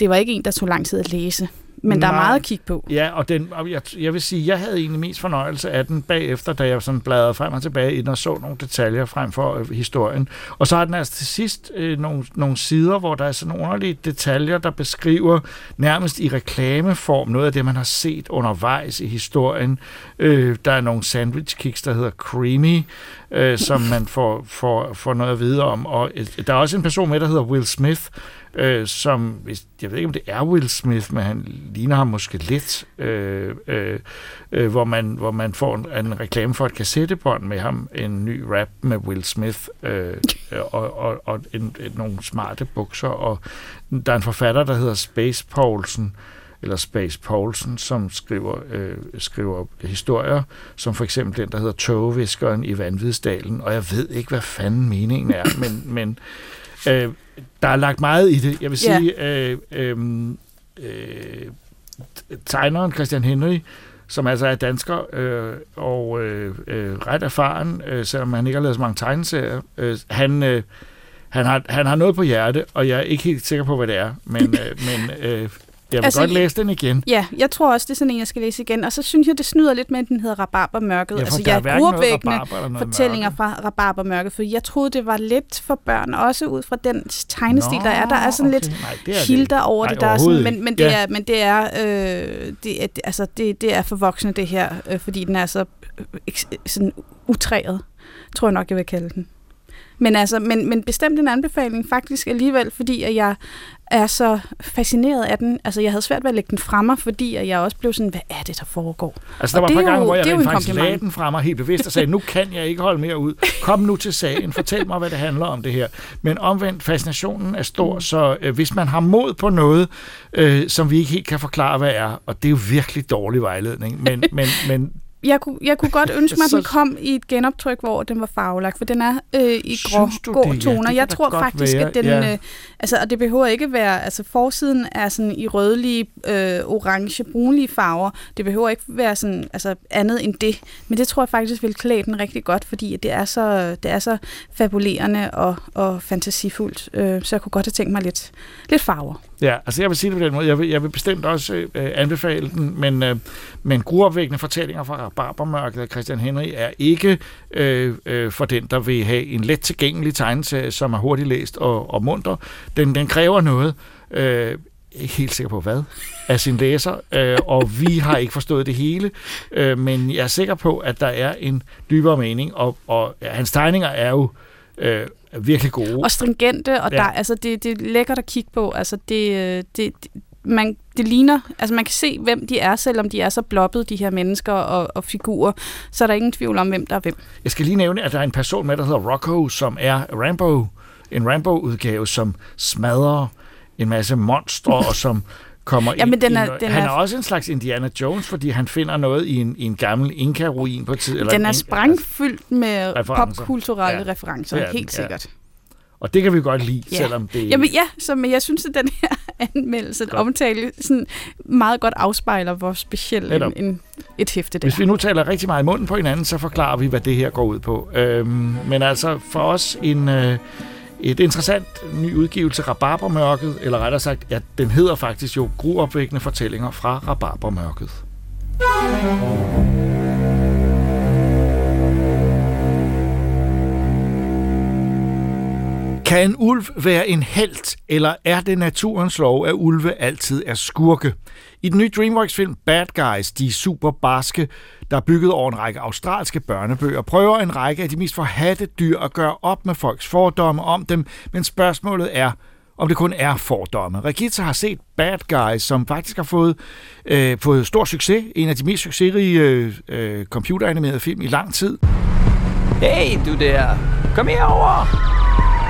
det var ikke en, der tog lang tid at læse. Men der er Nej. meget at kigge på. Ja, og, den, og jeg, jeg vil sige, jeg havde egentlig mest fornøjelse af den bagefter, da jeg sådan bladrede frem og tilbage i den og så nogle detaljer frem for øh, historien. Og så har den altså til sidst øh, nogle, nogle sider, hvor der er sådan nogle underlige detaljer, der beskriver nærmest i reklameform noget af det, man har set undervejs i historien. Øh, der er nogle sandwich kicks, der hedder Creamy, øh, som man får, får, får noget at vide om. Og øh, der er også en person med, der hedder Will Smith, øh, som, hvis- jeg ved ikke om det er Will Smith, men han ligner ham måske lidt, øh, øh, øh, hvor, man, hvor man får en, en reklame for et kassettebånd med ham, en ny rap med Will Smith, øh, øh og, og, og en, en, nogle smarte bukser, og der er en forfatter, der hedder Space Poulsen, eller Space Poulsen, som skriver, øh, skriver historier, som for eksempel den, der hedder Togviskeren i Vanvidsdalen, og jeg ved ikke, hvad fanden meningen er, men, men øh, der er lagt meget i det. Jeg vil Ja. sige, øh, øh, øh, tegneren Christian Henry, som altså er dansker øh, og øh, øh, ret erfaren, øh, selvom han ikke har lavet så mange tegneserier. Øh, han, øh, han, har, han har noget på hjerte, og jeg er ikke helt sikker på, hvad det er, men, øh, men øh, jeg vil Altså, godt læse den igen. Ja, jeg tror også, det er sådan en, jeg skal læse igen. Og så synes jeg, det snyder lidt med, at den hedder Rabarbermørket. Ja, altså, jeg eller noget fortællinger mørke. fra Rabarbermørket, for jeg troede, det var lidt for børn, også ud fra den tegnestil, Nå, der er. Der er sådan okay. lidt Nej, det er hilder over Nej, det. Der er sådan, men, men, det Ja. er, men det er, øh, det er, altså, det, det er for voksne, det her, øh, fordi den er så øh, eks- sådan utræet, tror jeg nok, jeg vil kalde den. Men, altså, men, men bestemt en anbefaling faktisk alligevel, fordi at jeg er så fascineret af den. Altså, jeg havde svært ved at lægge den fra mig, fordi at jeg også blev sådan, hvad er det, der foregår? Altså, der Og var et par gange, jo- hvor jeg rent en faktisk lagde den fra mig helt bevidst og sagde, nu kan jeg ikke holde mere ud. Kom nu til sagen. Fortæl mig, hvad det handler om det her. Men omvendt, fascinationen er stor, Mm. så øh, hvis man har mod på noget, øh, som vi ikke helt kan forklare, hvad er, og det er jo virkelig dårlig vejledning, men, men, men Jeg kunne, jeg kunne godt ønske mig, at den kom i et genoptryk, hvor den var farvelagt, for den er øh, i grå, grå? Ja, toner. kan jeg tror faktisk, være, at den... ja. Øh, altså, og det behøver ikke være... Altså, forsiden er sådan i rødlige, øh, orange, brunlige farver. Det behøver ikke være sådan, altså, andet end det. Men det tror jeg faktisk vil klæde den rigtig godt, fordi det er så, det er så fabulerende og, og fantasifuldt. Øh, så jeg kunne godt have tænkt mig lidt, lidt farver. Ja, altså jeg vil sige det på den måde. Jeg vil, jeg vil bestemt også øh, anbefale den, men, øh, men gruopvækkende fortællinger fra Barbermørket af Christian Henry er ikke øh, øh, for den, der vil have en let tilgængelig tegneserie, som er hurtigt læst og, og munter. Den, den kræver noget, øh, ikke helt sikker på hvad, af sin læser, øh, og vi har ikke forstået det hele, øh, men jeg er sikker på, at der er en dybere mening, og, og ja, hans tegninger er jo øh, virkelig gode. og stringente, og Ja. der, altså, det, det er lækkert at kigge på. Altså, det, øh, det, det, man, det ligner, altså man kan se, hvem de er, selvom de er så bloppet, de her mennesker og, og figurer, så er der ingen tvivl om, hvem der er hvem. Jeg skal lige nævne, at der er en person med, der hedder Rocco, som er Rambo, en Rambo-udgave, som smadrer en masse monstre, og som kommer Jamen, ind den i er- noget- den Han er- er også en slags Indiana Jones, fordi han finder noget i en, i en gammel Inka-ruin på tid. Eller Den en er sprængfyldt med Referencer. popkulturelle Ja. referencer, er den, helt ja. sikkert. Og det kan vi godt lide, Ja. selvom det Jamen ja, så, men jeg synes, at den her anmeldelse, Godt. omtale, sådan meget godt afspejler, hvor speciel en, en, et hæfte det Hvis vi nu taler rigtig meget i munden på hinanden, så forklarer vi, hvad det her går ud på. Øhm, men altså for os en, øh, et interessant ny udgivelse, Rabarbermørket, eller rettere sagt, ja, den hedder faktisk jo Gruopvækkende fortællinger fra Rabarbermørket. Kan en ulv være en helt, eller er det naturens lov, at ulve altid er skurke? I den nye DreamWorks-film Bad Guys, de super barske, der er bygget over en række australske børnebøger, prøver en række af de mest forhatte dyr at gøre op med folks fordomme om dem, men spørgsmålet er, om det kun er fordomme. Regita har set Bad Guys, som faktisk har fået, øh, fået stor succes, en af de mest succesrige øh, øh, computeranimerede film i lang tid. Hey, du der. Kom herover.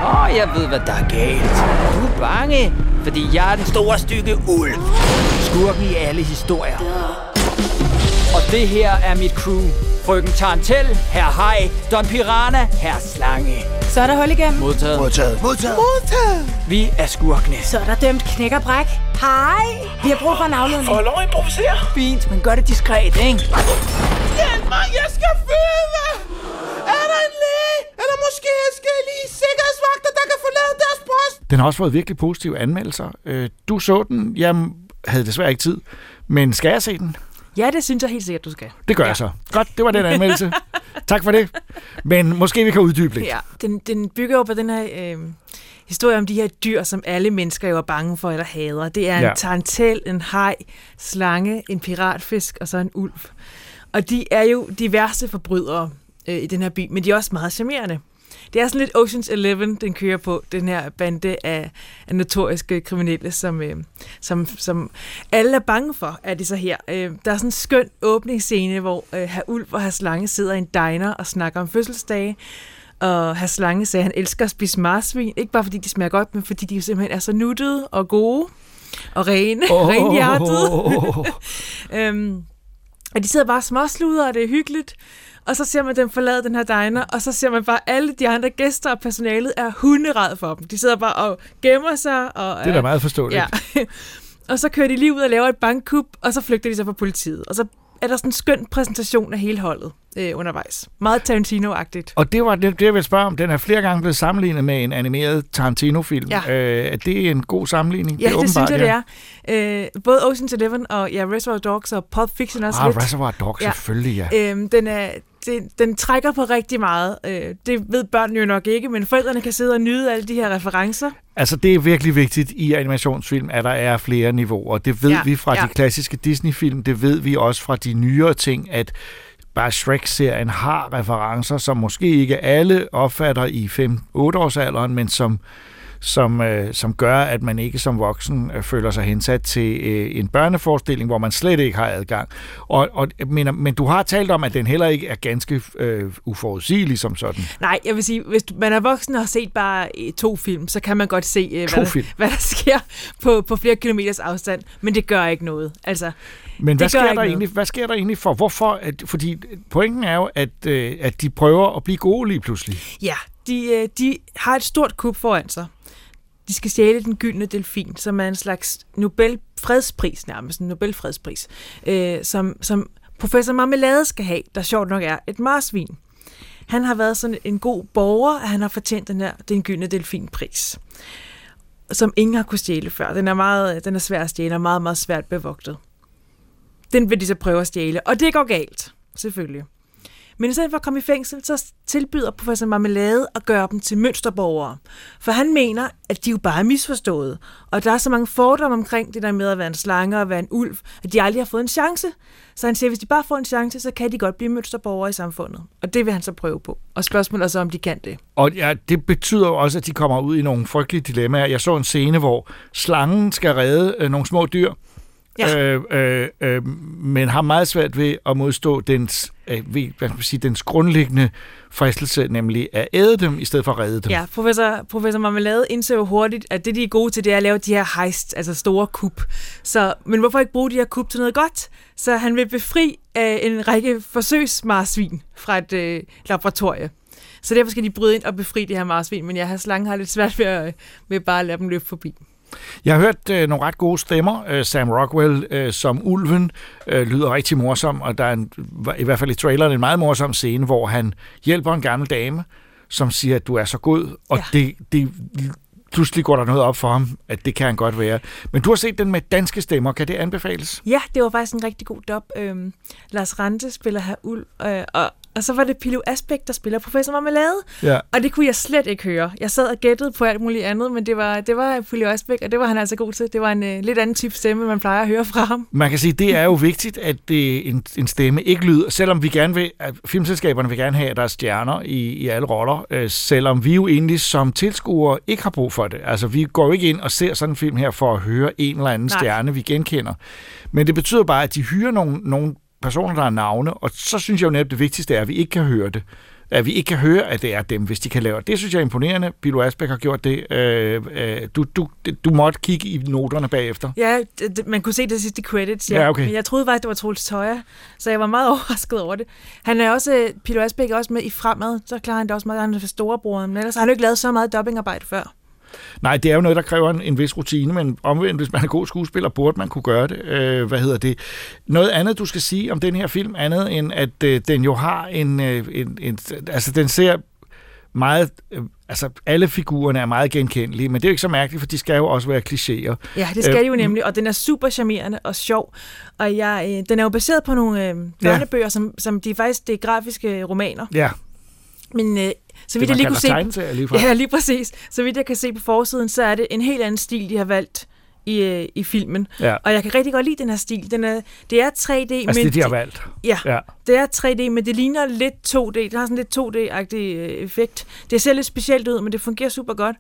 Åh, oh, jeg ved, hvad der er galt. Du er bange, fordi jeg er den store stykke ulv. Skurken i alle historier. Og det her er mit crew. Frøken Tarantel, herr Hej, Don Piranha, herr Slange. Så er der hul igennem. Modtaget. Modtaget. Modtaget. Modtaget. Vi er skurkene. Så er der dømt knækkerbræk. Hej! Vi har brug for en afledning. Får lov at improvisere? Fint, men gør det diskret, ikke? Hjælp mig, jeg skal føde! Er der en læge? Eller måske skal lige sikkerhedsvagter, der kan forlade deres post? Den har også fået virkelig positive anmeldelser. Øh, Du så den. Jamen, havde desværre ikke tid. Men skal jeg se den? Ja, det synes jeg helt sikkert, du skal. Det gør ja. jeg så. Godt, det var den anmeldelse. tak for det. Men måske vi kan uddybe lidt. Ja, den, den bygger jo på den her... Øh, historie om de her dyr, som alle mennesker jo er bange for eller hader. Det er en ja. tarantel, en haj, slange, en piratfisk og så en ulv. Og de er jo de værste forbrydere øh, i den her by, men de er også meget charmerende. Det er sådan lidt Ocean's Eleven, den kører på, den her bande af, af notoriske kriminelle, som, øh, som, som alle er bange for, er de så her. Øh, der er sådan en skøn åbningsscene, hvor øh, herr Ulf og herr Slange sidder i en diner og snakker om fødselsdage, og herr Slange sagde, at han elsker at spise marsvin, ikke bare fordi de smager godt, men fordi de simpelthen er så nuttede og gode og rene, oh. renhjertede. øhm, og de sidder bare småsluder, og det er hyggeligt. Og så ser man dem forlade den her diner, og så ser man bare, alle de andre gæster og personalet er hunderad for dem. De sidder bare og gemmer sig. Og, det er da meget forståeligt. Ja. og så kører de lige ud og laver et bankkup, og så flygter de så fra politiet. Og så er der sådan en skøn præsentation af hele holdet øh, undervejs. Meget Tarantino-agtigt. Og det var det, det, jeg vil spørge om. Den er flere gange blevet sammenlignet med en animeret Tarantino-film. Ja. Øh, er det en god sammenligning? Ja, det, det synes jeg, ja. det er. Øh, både Ocean's Eleven og ja, Reservoir Dogs og Pulp Fiction også ah, lidt. Reservoir Dogs, ja. selvfølgelig, ja. Øh, den er, det, den trækker på rigtig meget. Øh, det ved børnene jo nok ikke, men forældrene kan sidde og nyde alle de her referencer. Altså, det er virkelig vigtigt i animationsfilm, at der er flere niveauer. Det ved ja, vi fra ja. de klassiske Disney-film, det ved vi også fra de nyere ting, at bare Shrek-serien har referencer, som måske ikke alle opfatter i 5-8-årsalderen, men som som, øh, som gør, at man ikke som voksen øh, føler sig hensat til øh, en børneforestilling, hvor man slet ikke har adgang. Og, og, men, men du har talt om, at den heller ikke er ganske øh, uforudsigelig som sådan. Nej, jeg vil sige, hvis man er voksen og har set bare to film, så kan man godt se, øh, hvad, der, hvad der sker på, på flere kilometers afstand, men det gør ikke noget. Altså, men hvad sker, der egentlig, hvad sker der egentlig for? Hvorfor? At, fordi pointen er jo, at, øh, at de prøver at blive gode lige pludselig. Ja, de, øh, de har et stort kub foran sig. De skal stjæle den gyldne delfin, som er en slags Nobel fredspris nærmest, en Nobelfredspris, øh, som, som professor Marmelade skal have, der sjovt nok er et marsvin. Han har været sådan en god borger, at han har fortjent den her den gyldne delfinpris, som ingen har kunne stjæle før. Den er, meget, den er svær at stjæle og meget, meget svært bevogtet. Den vil de så prøve at stjæle, og det går galt, selvfølgelig. Men i stedet for at komme i fængsel, så tilbyder professor Marmelade at gøre dem til mønsterborgere. For han mener, at de jo bare er misforstået. Og der er så mange fordomme omkring det der med at være en slange og være en ulv, at de aldrig har fået en chance. Så han siger, at hvis de bare får en chance, så kan de godt blive mønsterborgere i samfundet. Og det vil han så prøve på. Og spørgsmålet er så, om de kan det. Og ja, det betyder jo også, at de kommer ud i nogle frygtelige dilemmaer. Jeg så en scene, hvor slangen skal redde øh, nogle små dyr, ja. øh, øh, øh, men har meget svært ved at modstå dens, øh, hvad kan man sige, dens grundlæggende fristelse, nemlig at æde dem, i stedet for at redde dem. Ja, professor, professor Marmelade indser jo hurtigt, at det, de er gode til, det er at lave de her heist, altså store kup. Så, men hvorfor ikke bruge de her kup til noget godt? Så han vil befri øh, en række forsøgsmarsvin fra et øh, laboratorie. Så derfor skal de bryde ind og befri de her marsvin, men jeg har slangen har lidt svært ved, at, ved bare at lade dem løbe forbi. Jeg har hørt øh, nogle ret gode stemmer. Øh, Sam Rockwell øh, som ulven øh, lyder rigtig morsom, og der er en, i hvert fald i traileren en meget morsom scene, hvor han hjælper en gammel dame, som siger, at du er så god, og ja. det, det pludselig går der noget op for ham, at det kan han godt være. Men du har set den med danske stemmer. Kan det anbefales? Ja, det var faktisk en rigtig god dub. Øhm, Lars Rante spiller her Ulv, øh, og og så var det Pilo Asbæk, der spiller professor Marmelade. Ja. Og det kunne jeg slet ikke høre. Jeg sad og gættede på alt muligt andet, men det var, det var Pilo Asbæk, og det var han altså god til. Det var en uh, lidt anden type stemme, man plejer at høre fra ham. Man kan sige, det er jo vigtigt, at det, en, en stemme ikke lyder, selvom vi gerne vil, at filmselskaberne vil gerne have, at der er stjerner i, i alle roller, øh, selvom vi jo egentlig som tilskuere ikke har brug for det. Altså, vi går jo ikke ind og ser sådan en film her for at høre en eller anden Nej. stjerne, vi genkender. Men det betyder bare, at de hyrer nogle, nogle personer, der har navne, og så synes jeg jo netop, det vigtigste er, at vi ikke kan høre det. At vi ikke kan høre, at det er dem, hvis de kan lave det. Det synes jeg er imponerende. Bilo Asbæk har gjort det. Øh, øh, du, du, du måtte kigge i noterne bagefter. Ja, det, man kunne se det sidste credits. Ja. ja okay. Men jeg troede faktisk, det var Troels Tøjer, så jeg var meget overrasket over det. Han er også, Pilo Asbæk er også med i Fremad, så klarer han det også meget, han er for storebror, men ellers har han jo ikke lavet så meget dubbingarbejde før. Nej, det er jo noget, der kræver en, en vis rutine, men omvendt, hvis man er god skuespiller, burde man kunne gøre det. Øh, hvad hedder det? Noget andet, du skal sige om den her film, andet end at øh, den jo har en, øh, en, en... Altså, den ser meget, øh, altså alle figurerne er meget genkendelige, men det er jo ikke så mærkeligt, for de skal jo også være klichéer. Ja, det skal Øh, de jo nemlig, og den er super charmerende og sjov. Og jeg, øh, den er jo baseret på nogle øh, børnebøger, som, som de faktisk det er grafiske romaner. Ja, Men øh, så Det, vidt man jeg lige kunne se... ligefrem. Ja, lige præcis. Så vidt jeg kan se på forsiden, så er det en helt anden stil, de har valgt i, øh, i filmen. Ja. Og jeg kan rigtig godt lide den her stil. Den er, det er 3D, altså men det, de har valgt. Ja, Ja. det er 3D, men det ligner lidt 2D. Det har sådan lidt 2D-agtig øh, effekt. Det ser lidt specielt ud, men det fungerer super godt.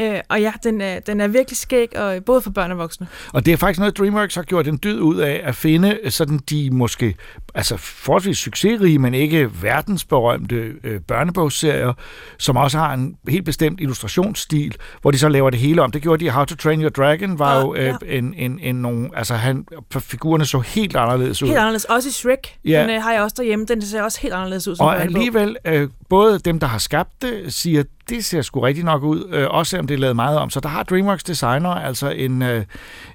Øh, og ja, den er, den er virkelig skæg, og både for børn og voksne. Og det er faktisk noget, DreamWorks har gjort en dyd ud af at finde sådan de måske altså forholdsvis succesrige, men ikke verdensberømte øh, børnebogsserier, som også har en helt bestemt illustrationsstil, hvor de så laver det hele om. Det gjorde de How to Train Your Dragon, var Og- jo øh, ja. en, en, en nogle, altså han, figurerne så helt anderledes ud. Helt anderledes. Også i Shrek. Ja. Den øh, har jeg også derhjemme. Den ser også helt anderledes ud som Og børnebog. alligevel, øh, både dem, der har skabt det, siger, det ser sgu rigtig nok ud, øh, også selvom det er lavet meget om. Så der har DreamWorks designer altså en, øh,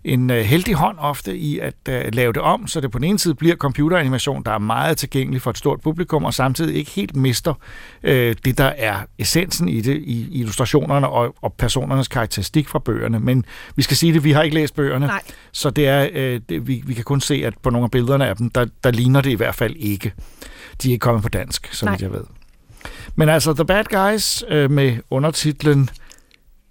en øh, heldig hånd ofte i at øh, lave det om, så det på den ene side bliver computeranimation, der er meget tilgængelig for et stort publikum, og samtidig ikke helt mister øh, det, der er essensen i det, i illustrationerne og, og personernes karakteristik fra bøgerne. Men vi skal sige det, vi har ikke læst bøgerne, Nej. så det er, øh, det, vi, vi kan kun se, at på nogle af billederne af dem, der, der ligner det i hvert fald ikke. De er ikke kommet på dansk, så vidt jeg ved. Men altså, The Bad Guys øh, med undertitlen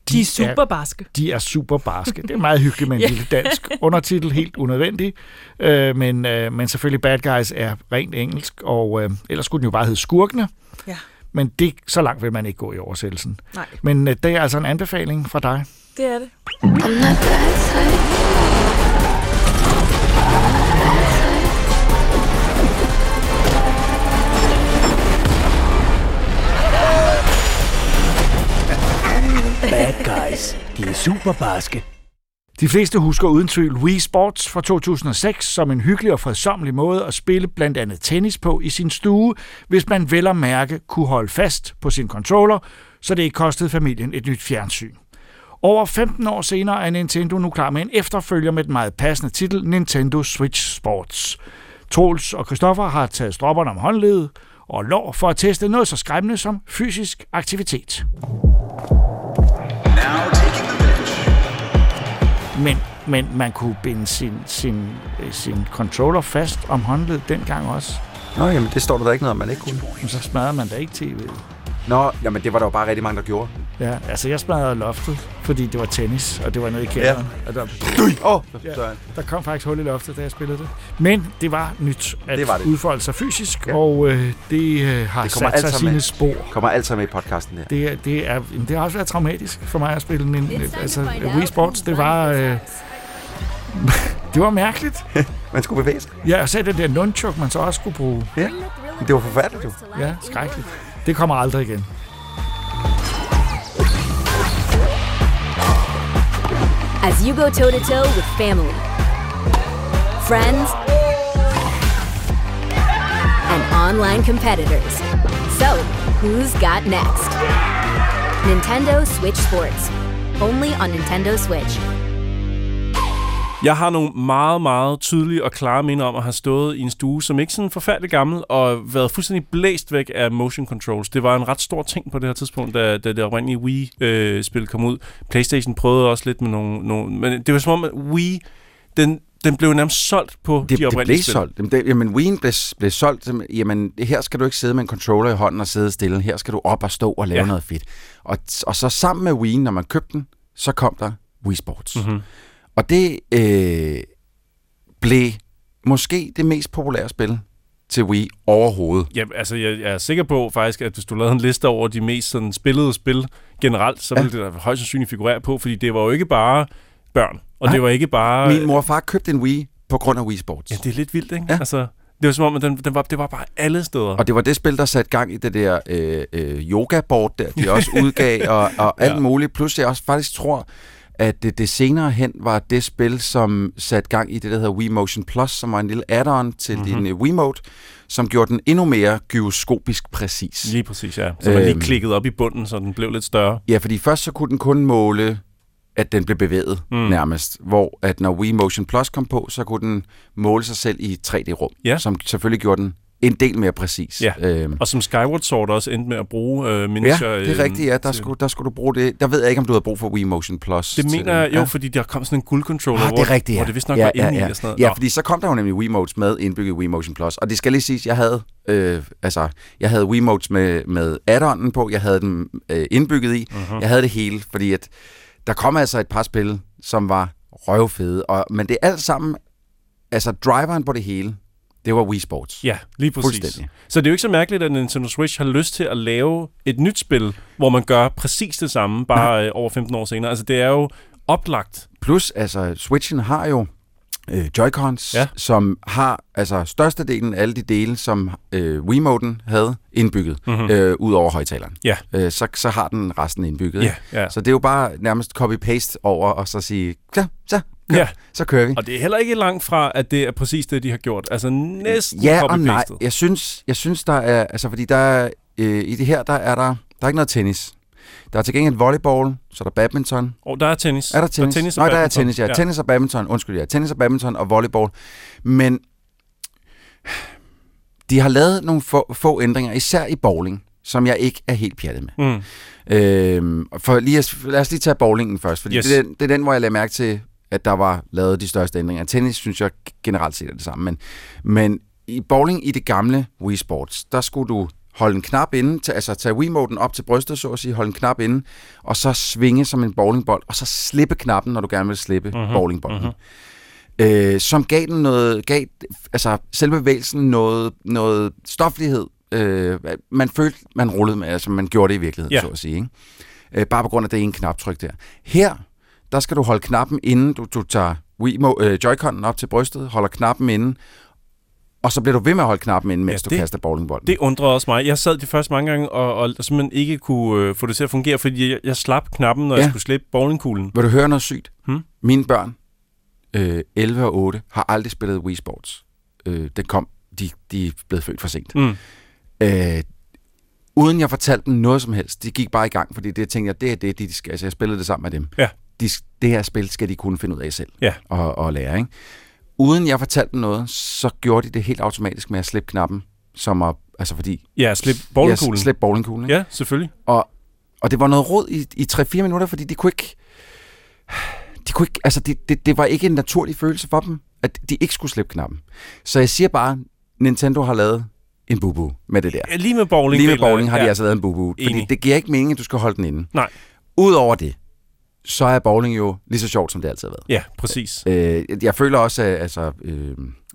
De er super barske. De er super barske. Det er meget hyggeligt med en Ja. lille dansk undertitel, helt unødvendig. Øh, men, øh, men selvfølgelig Bad Guys er rent engelsk, og øh, ellers skulle den jo bare hedde Skurkene. Ja. Men det, så langt vil man ikke gå i oversættelsen. Nej, Men øh, det er altså en anbefaling fra dig. det er det. Bad guys. De er super barske. De fleste husker uden tvivl Wii Sports fra 2006 som en hyggelig og fredsommelig måde at spille blandt andet tennis på i sin stue, hvis man vel og mærke kunne holde fast på sin controller, så det ikke kostede familien et nyt fjernsyn. Over 15 år senere er Nintendo nu klar med en efterfølger med den meget passende titel Nintendo Switch Sports. Troels og Christoffer har taget stropperne om håndledet og lår for at teste noget så skræmmende som fysisk aktivitet. Men, men man kunne binde sin, sin, øh, sin controller fast om håndledet dengang også. Nå, jamen det står der da ikke noget om, man ikke kunne. Men så smadrede man da ikke tv'et. Nå, jamen det var der jo bare rigtig mange, der gjorde. Ja, altså jeg smadrede loftet, fordi det var tennis, og det var nede i kælderen. Ja. Og der, ja, der kom faktisk hul i loftet, da jeg spillede det. Men det var nyt at Det var det. udfolde sig fysisk, ja. og øh, det øh, har Det det kommer sat sig sine med. spor. Kommer alt sammen med i podcasten her. Det, er, det, er, det har også været traumatisk for mig at spille en, altså Wii Sports. Det var, øh, det var mærkeligt. man skulle bevæge sig. Ja, og så den der nunchuk, man så også skulle bruge. Ja, det var forfærdeligt jo. Ja, skrækkeligt. Det kommer aldrig igen. As you go toe to toe with family, friends, and online competitors. So, who's got next? Nintendo Switch Sports. Only on Nintendo Switch. Jeg har nogle meget, meget tydelige og klare minder om at have stået i en stue, som ikke sådan forfærdelig gammel, og været fuldstændig blæst væk af motion controls. Det var en ret stor ting på det her tidspunkt, da, da det oprindelige Wii-spil kom ud. PlayStation prøvede også lidt med nogle... nogle men det var som om, at Wii, den, den blev nærmest solgt på Det, de det oprindelige blev spil. solgt. Jamen, det, jamen Wien blev, blev solgt. Jamen, her skal du ikke sidde med en controller i hånden og sidde stille. Her skal du op og stå og lave Ja. noget fedt. Og, og så sammen med Wien, når man købte den, så kom der Wii Sports. Mhm. Og det øh, blev måske det mest populære spil til Wii overhovedet. Ja, altså jeg, jeg er sikker på faktisk, at hvis du lavede en liste over de mest sådan, spillede spil generelt, så ville det da højst sandsynligt figurere på, fordi det var jo ikke bare børn, og Nej. det var ikke bare... Min mor og far købte en Wii på grund af Wii Sports. Ja, det er lidt vildt, ikke? Ja. Altså, det var som om, at den, den var, det var bare alle steder. Og det var det spil, der satte gang i det der øh, øh, yoga-board der, de også udgav, og, og alt Ja. muligt. Plus jeg også faktisk tror, at det, det senere hen var det spil, som satte gang i det, der hedder Wii Motion Plus, som var en lille add-on til Mhm. mm-hmm. din uh, Wiimote, som gjorde den endnu mere gyroskopisk præcis. Lige præcis, ja. Så man lige Øhm. klikkede op i bunden, så den blev lidt større. Ja, fordi først så kunne den kun måle, at den blev bevæget mm. nærmest. Hvor at når Wii Motion Plus kom på, så kunne den måle sig selv i 3D-rum, Ja. som selvfølgelig gjorde den en del mere præcis. Ja, Øhm, og som Skyward Sword også endte med at bruge øh, miniature... ja, det er rigtigt, ja. Der skulle, der skulle du bruge det. Der ved jeg ikke, om du havde brug for Wii Motion Plus. Det til mener jeg jo, Ja. fordi der kom sådan en guldcontroller, Ah, hvor, det er rigtigt, ja. hvor det vist nok ja, var ja, ja. og sådan noget. Ja, Nå. fordi så kom der jo nemlig Wiimotes med indbygget Wii Motion Plus. Og det skal lige siges, jeg havde, øh, altså, jeg havde Wiimotes med, med add-onen på, jeg havde dem øh, indbygget i, Mhm. jeg havde det hele, fordi at der kom altså et par spil, som var røvfede. Og, men det er alt sammen, altså driveren på det hele, det var Wii Sports. Ja, lige præcis. Så det er jo ikke så mærkeligt, at Nintendo Switch har lyst til at lave et nyt spil, hvor man gør præcis det samme, bare øh, over 15 år senere. Altså, det er jo oplagt. Plus, altså, Switchen har jo øh, Joy-Cons, Ja. som har altså størstedelen af alle de dele, som øh, Wiimoten havde indbygget, Mhm. mm-hmm. øh, ud over højtaleren. Ja. Øh, så, så har den resten indbygget. Ja, ja. Så det er jo bare nærmest copy-paste over, og så sige, ja, så, kør, Ja. så kører vi. Og det er heller ikke langt fra, at det er præcis det, de har gjort. Altså næsten Ja og nej. Jeg synes, jeg synes der er, altså fordi der er, øh, i det her, der er der, der er ikke noget tennis. Der er til gengæld volleyball, så er der badminton. Og der er tennis. Er der tennis? Der er tennis og Nej, der er tennis, ja. Ja. Tennis og badminton, undskyld, ja. Tennis og badminton og volleyball. Men de har lavet nogle få, få ændringer, især i bowling, som jeg ikke er helt pjattet med. Mm. Øhm, for lige lad os lige tage bowlingen først, fordi Yes. det, er den, det er den, hvor jeg lagde mærke til, at der var lavet de største ændringer. Tennis synes jeg generelt set er det samme, men, men i bowling i det gamle Wii Sports, der skulle du holde en knap inde, til, altså tage Wiimoten op til brystet, så at sige, holde en knap inde, og så svinge som en bowlingbold, og så slippe knappen, når du gerne vil slippe Mhm, mm-hmm. bowlingbolden. Mm-hmm. Øh, som gav den noget, gav, altså selve bevægelsen noget, noget stoflighed. Øh, man følte, man rullede med, altså man gjorde det i virkeligheden, Ja. så at sige. Ikke? Øh, bare på grund af det ene knaptryk der. Her, der skal du holde knappen inden, du, du tager Wiimo, øh, Joy-Con'en op til brystet, holder knappen inden, og så bliver du ved med at holde knappen inde, mens Ja, det- du kaster bowlingbolden. Det undrede også mig. Jeg sad de første mange gange og, og simpelthen ikke kunne øh, få det til at fungere, fordi jeg, jeg slap knappen, når ja. Jeg skulle slippe bowlingkuglen. Vil du høre noget sygt? Hmm? Mine børn, øh, 11 og 8, har aldrig spillet Wii Sports. Øh, det kom, de, de er blevet født for sent. Mm. Øh, uden jeg fortalte dem noget som helst. De gik bare i gang, fordi det tænkte jeg, det er det, de skal. Altså, jeg spillede det sammen med dem. Ja. De, det her spil skal de kunne finde ud af selv Ja. og, og lære. Ikke? Uden jeg fortalte dem noget, så gjorde de det helt automatisk med at slippe knappen, som at, altså fordi... Ja, slip bowlingkuglen. Ja, slip bowlingkuglen. ikke? Ja, selvfølgelig. Og, og det var noget råd i, i 3-4 minutter, fordi de kunne ikke... De kunne ikke, altså det, det, det var ikke en naturlig følelse for dem, at de ikke skulle slippe knappen. Så jeg siger bare, Nintendo har lavet en bubu med det der. Ja, Lige med bowling. Lige med bowling har de ja. altså lavet en bubu. Fordi det giver ikke mening, at du skal holde den inde. Nej. Udover det, så er bowling jo lige så sjovt, som det altid har været. Ja, præcis. Øh, jeg føler også, at altså, øh,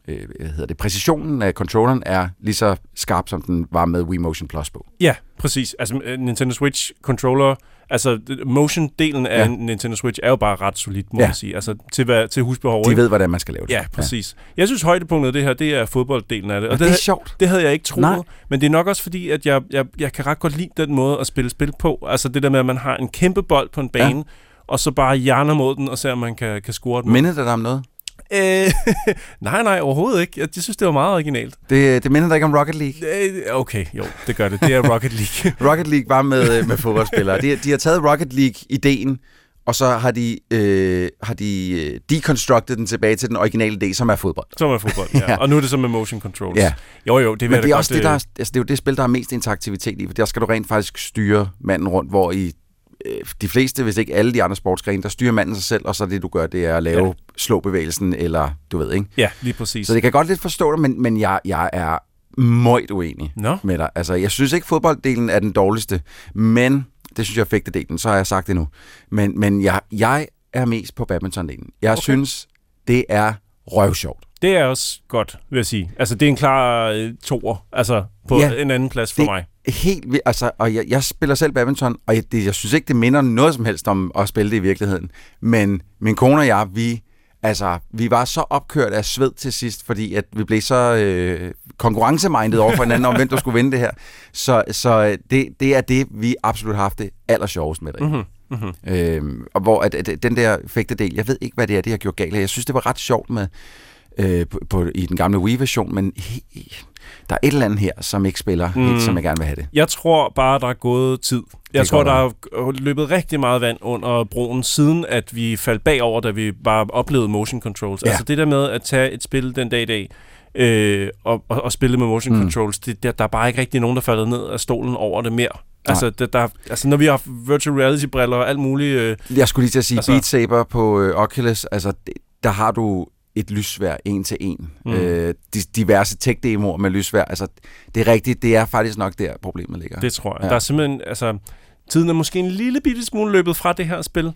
øh, hvad hedder det, præcisionen af controlleren er lige så skarp, som den var med Wii Motion Plus på. Ja, præcis. Altså øh, Nintendo Switch controller, altså det- motion-delen af Ja. ja. Nintendo Switch er jo bare ret solid, må Ja. ja. man sige. Altså til, hvad, til husbehov. De ved, hvordan man skal lave det. Ja, præcis. Ja. Jeg synes, højdepunktet af det her, det er fodbolddelen af det. Og det er havde- sjovt. Det havde jeg ikke troet. Nej. Men det er nok også fordi, at jeg, jeg, jeg kan ret godt lide den måde at spille spil på. Altså det der med, at man har en kæmpe bold på en bane, ja. Og så bare hjerner mod den, og ser, om man kan, kan score den. Minder det dig om noget? Øh, nej, nej, overhovedet ikke. Jeg, jeg synes, det var meget originalt. Det, det minder dig ikke om Rocket League? Øh, Okay, jo, det gør det. Det er Rocket League. Rocket League var med, med fodboldspillere. De, de har taget Rocket League-ideen, og så har de, øh, har de øh, deconstructed den tilbage til den originale idé, som er fodbold. Som er fodbold, ja. Ja. Og nu er det så med motion controls. Ja. Jo, jo, det vil Men det er godt, også det, der, øh, er- altså, det er jo det spil, der er mest interaktivitet i, for der skal du rent faktisk styre manden rundt, hvor i øh, de fleste, hvis ikke alle de andre sportsgrene, der styrer manden sig selv, og så det, du gør, det er at lave Ja. slåbevægelsen, eller du ved, ikke? Ja, lige præcis. Så det kan godt lidt forstå det, men, men jeg, jeg er møjt uenig Nå. med dig. Altså, jeg synes ikke, fodbolddelen er den dårligste, men det synes jeg fik det delen, så har jeg sagt det nu. Men, men jeg, jeg er mest på badminton-delen. Jeg okay. synes, det er røvsjovt. Det er også godt, vil jeg sige. Altså, det er en klar øh, toer, altså på Ja, en anden plads for det, mig. Helt vildt. Altså, og jeg, jeg spiller selv badminton, og jeg, det, jeg synes ikke, det minder noget som helst om at spille det i virkeligheden. Men min kone og jeg, vi, altså, vi var så opkørt af sved til sidst, fordi at vi blev så øh, konkurrencemindet over for hinanden om, hvem der skulle vinde det her. Så, så det, det er det, vi absolut har haft det aller sjovest med det. Mhm, mhm. Øhm, og hvor at, at, den der fægtedel, jeg ved ikke, hvad det er, det har gjort galt. Jeg synes, det var ret sjovt med øh, på, på, i den gamle Wii-version, men he, der er et eller andet her, som ikke spiller mm. helt, som jeg gerne vil have det. Jeg tror bare, der er gået tid. Jeg Det tror, der er løbet rigtig meget vand under broen, siden at vi faldt bagover, da vi bare oplevede motion controls. Ja. Altså det der med at tage et spil den dag i dag, øh, og, og, og spillet med motion Mm. controls. Det, der, der er bare ikke rigtig nogen, der falder ned af stolen over det mere. Altså, det, der, altså, når vi har virtual reality-briller og alt muligt... Øh, Jeg skulle lige til at sige, altså, Beat Saber på øh, Oculus, altså, det, der har du et lysvær en til en. Mm. Øh, diverse tech-demoer med lysvær. Altså, det er rigtigt, det er faktisk nok der, problemet ligger. Det tror jeg. Ja. Der er simpelthen, altså, tiden er måske en lille bitte smule løbet fra det her spil.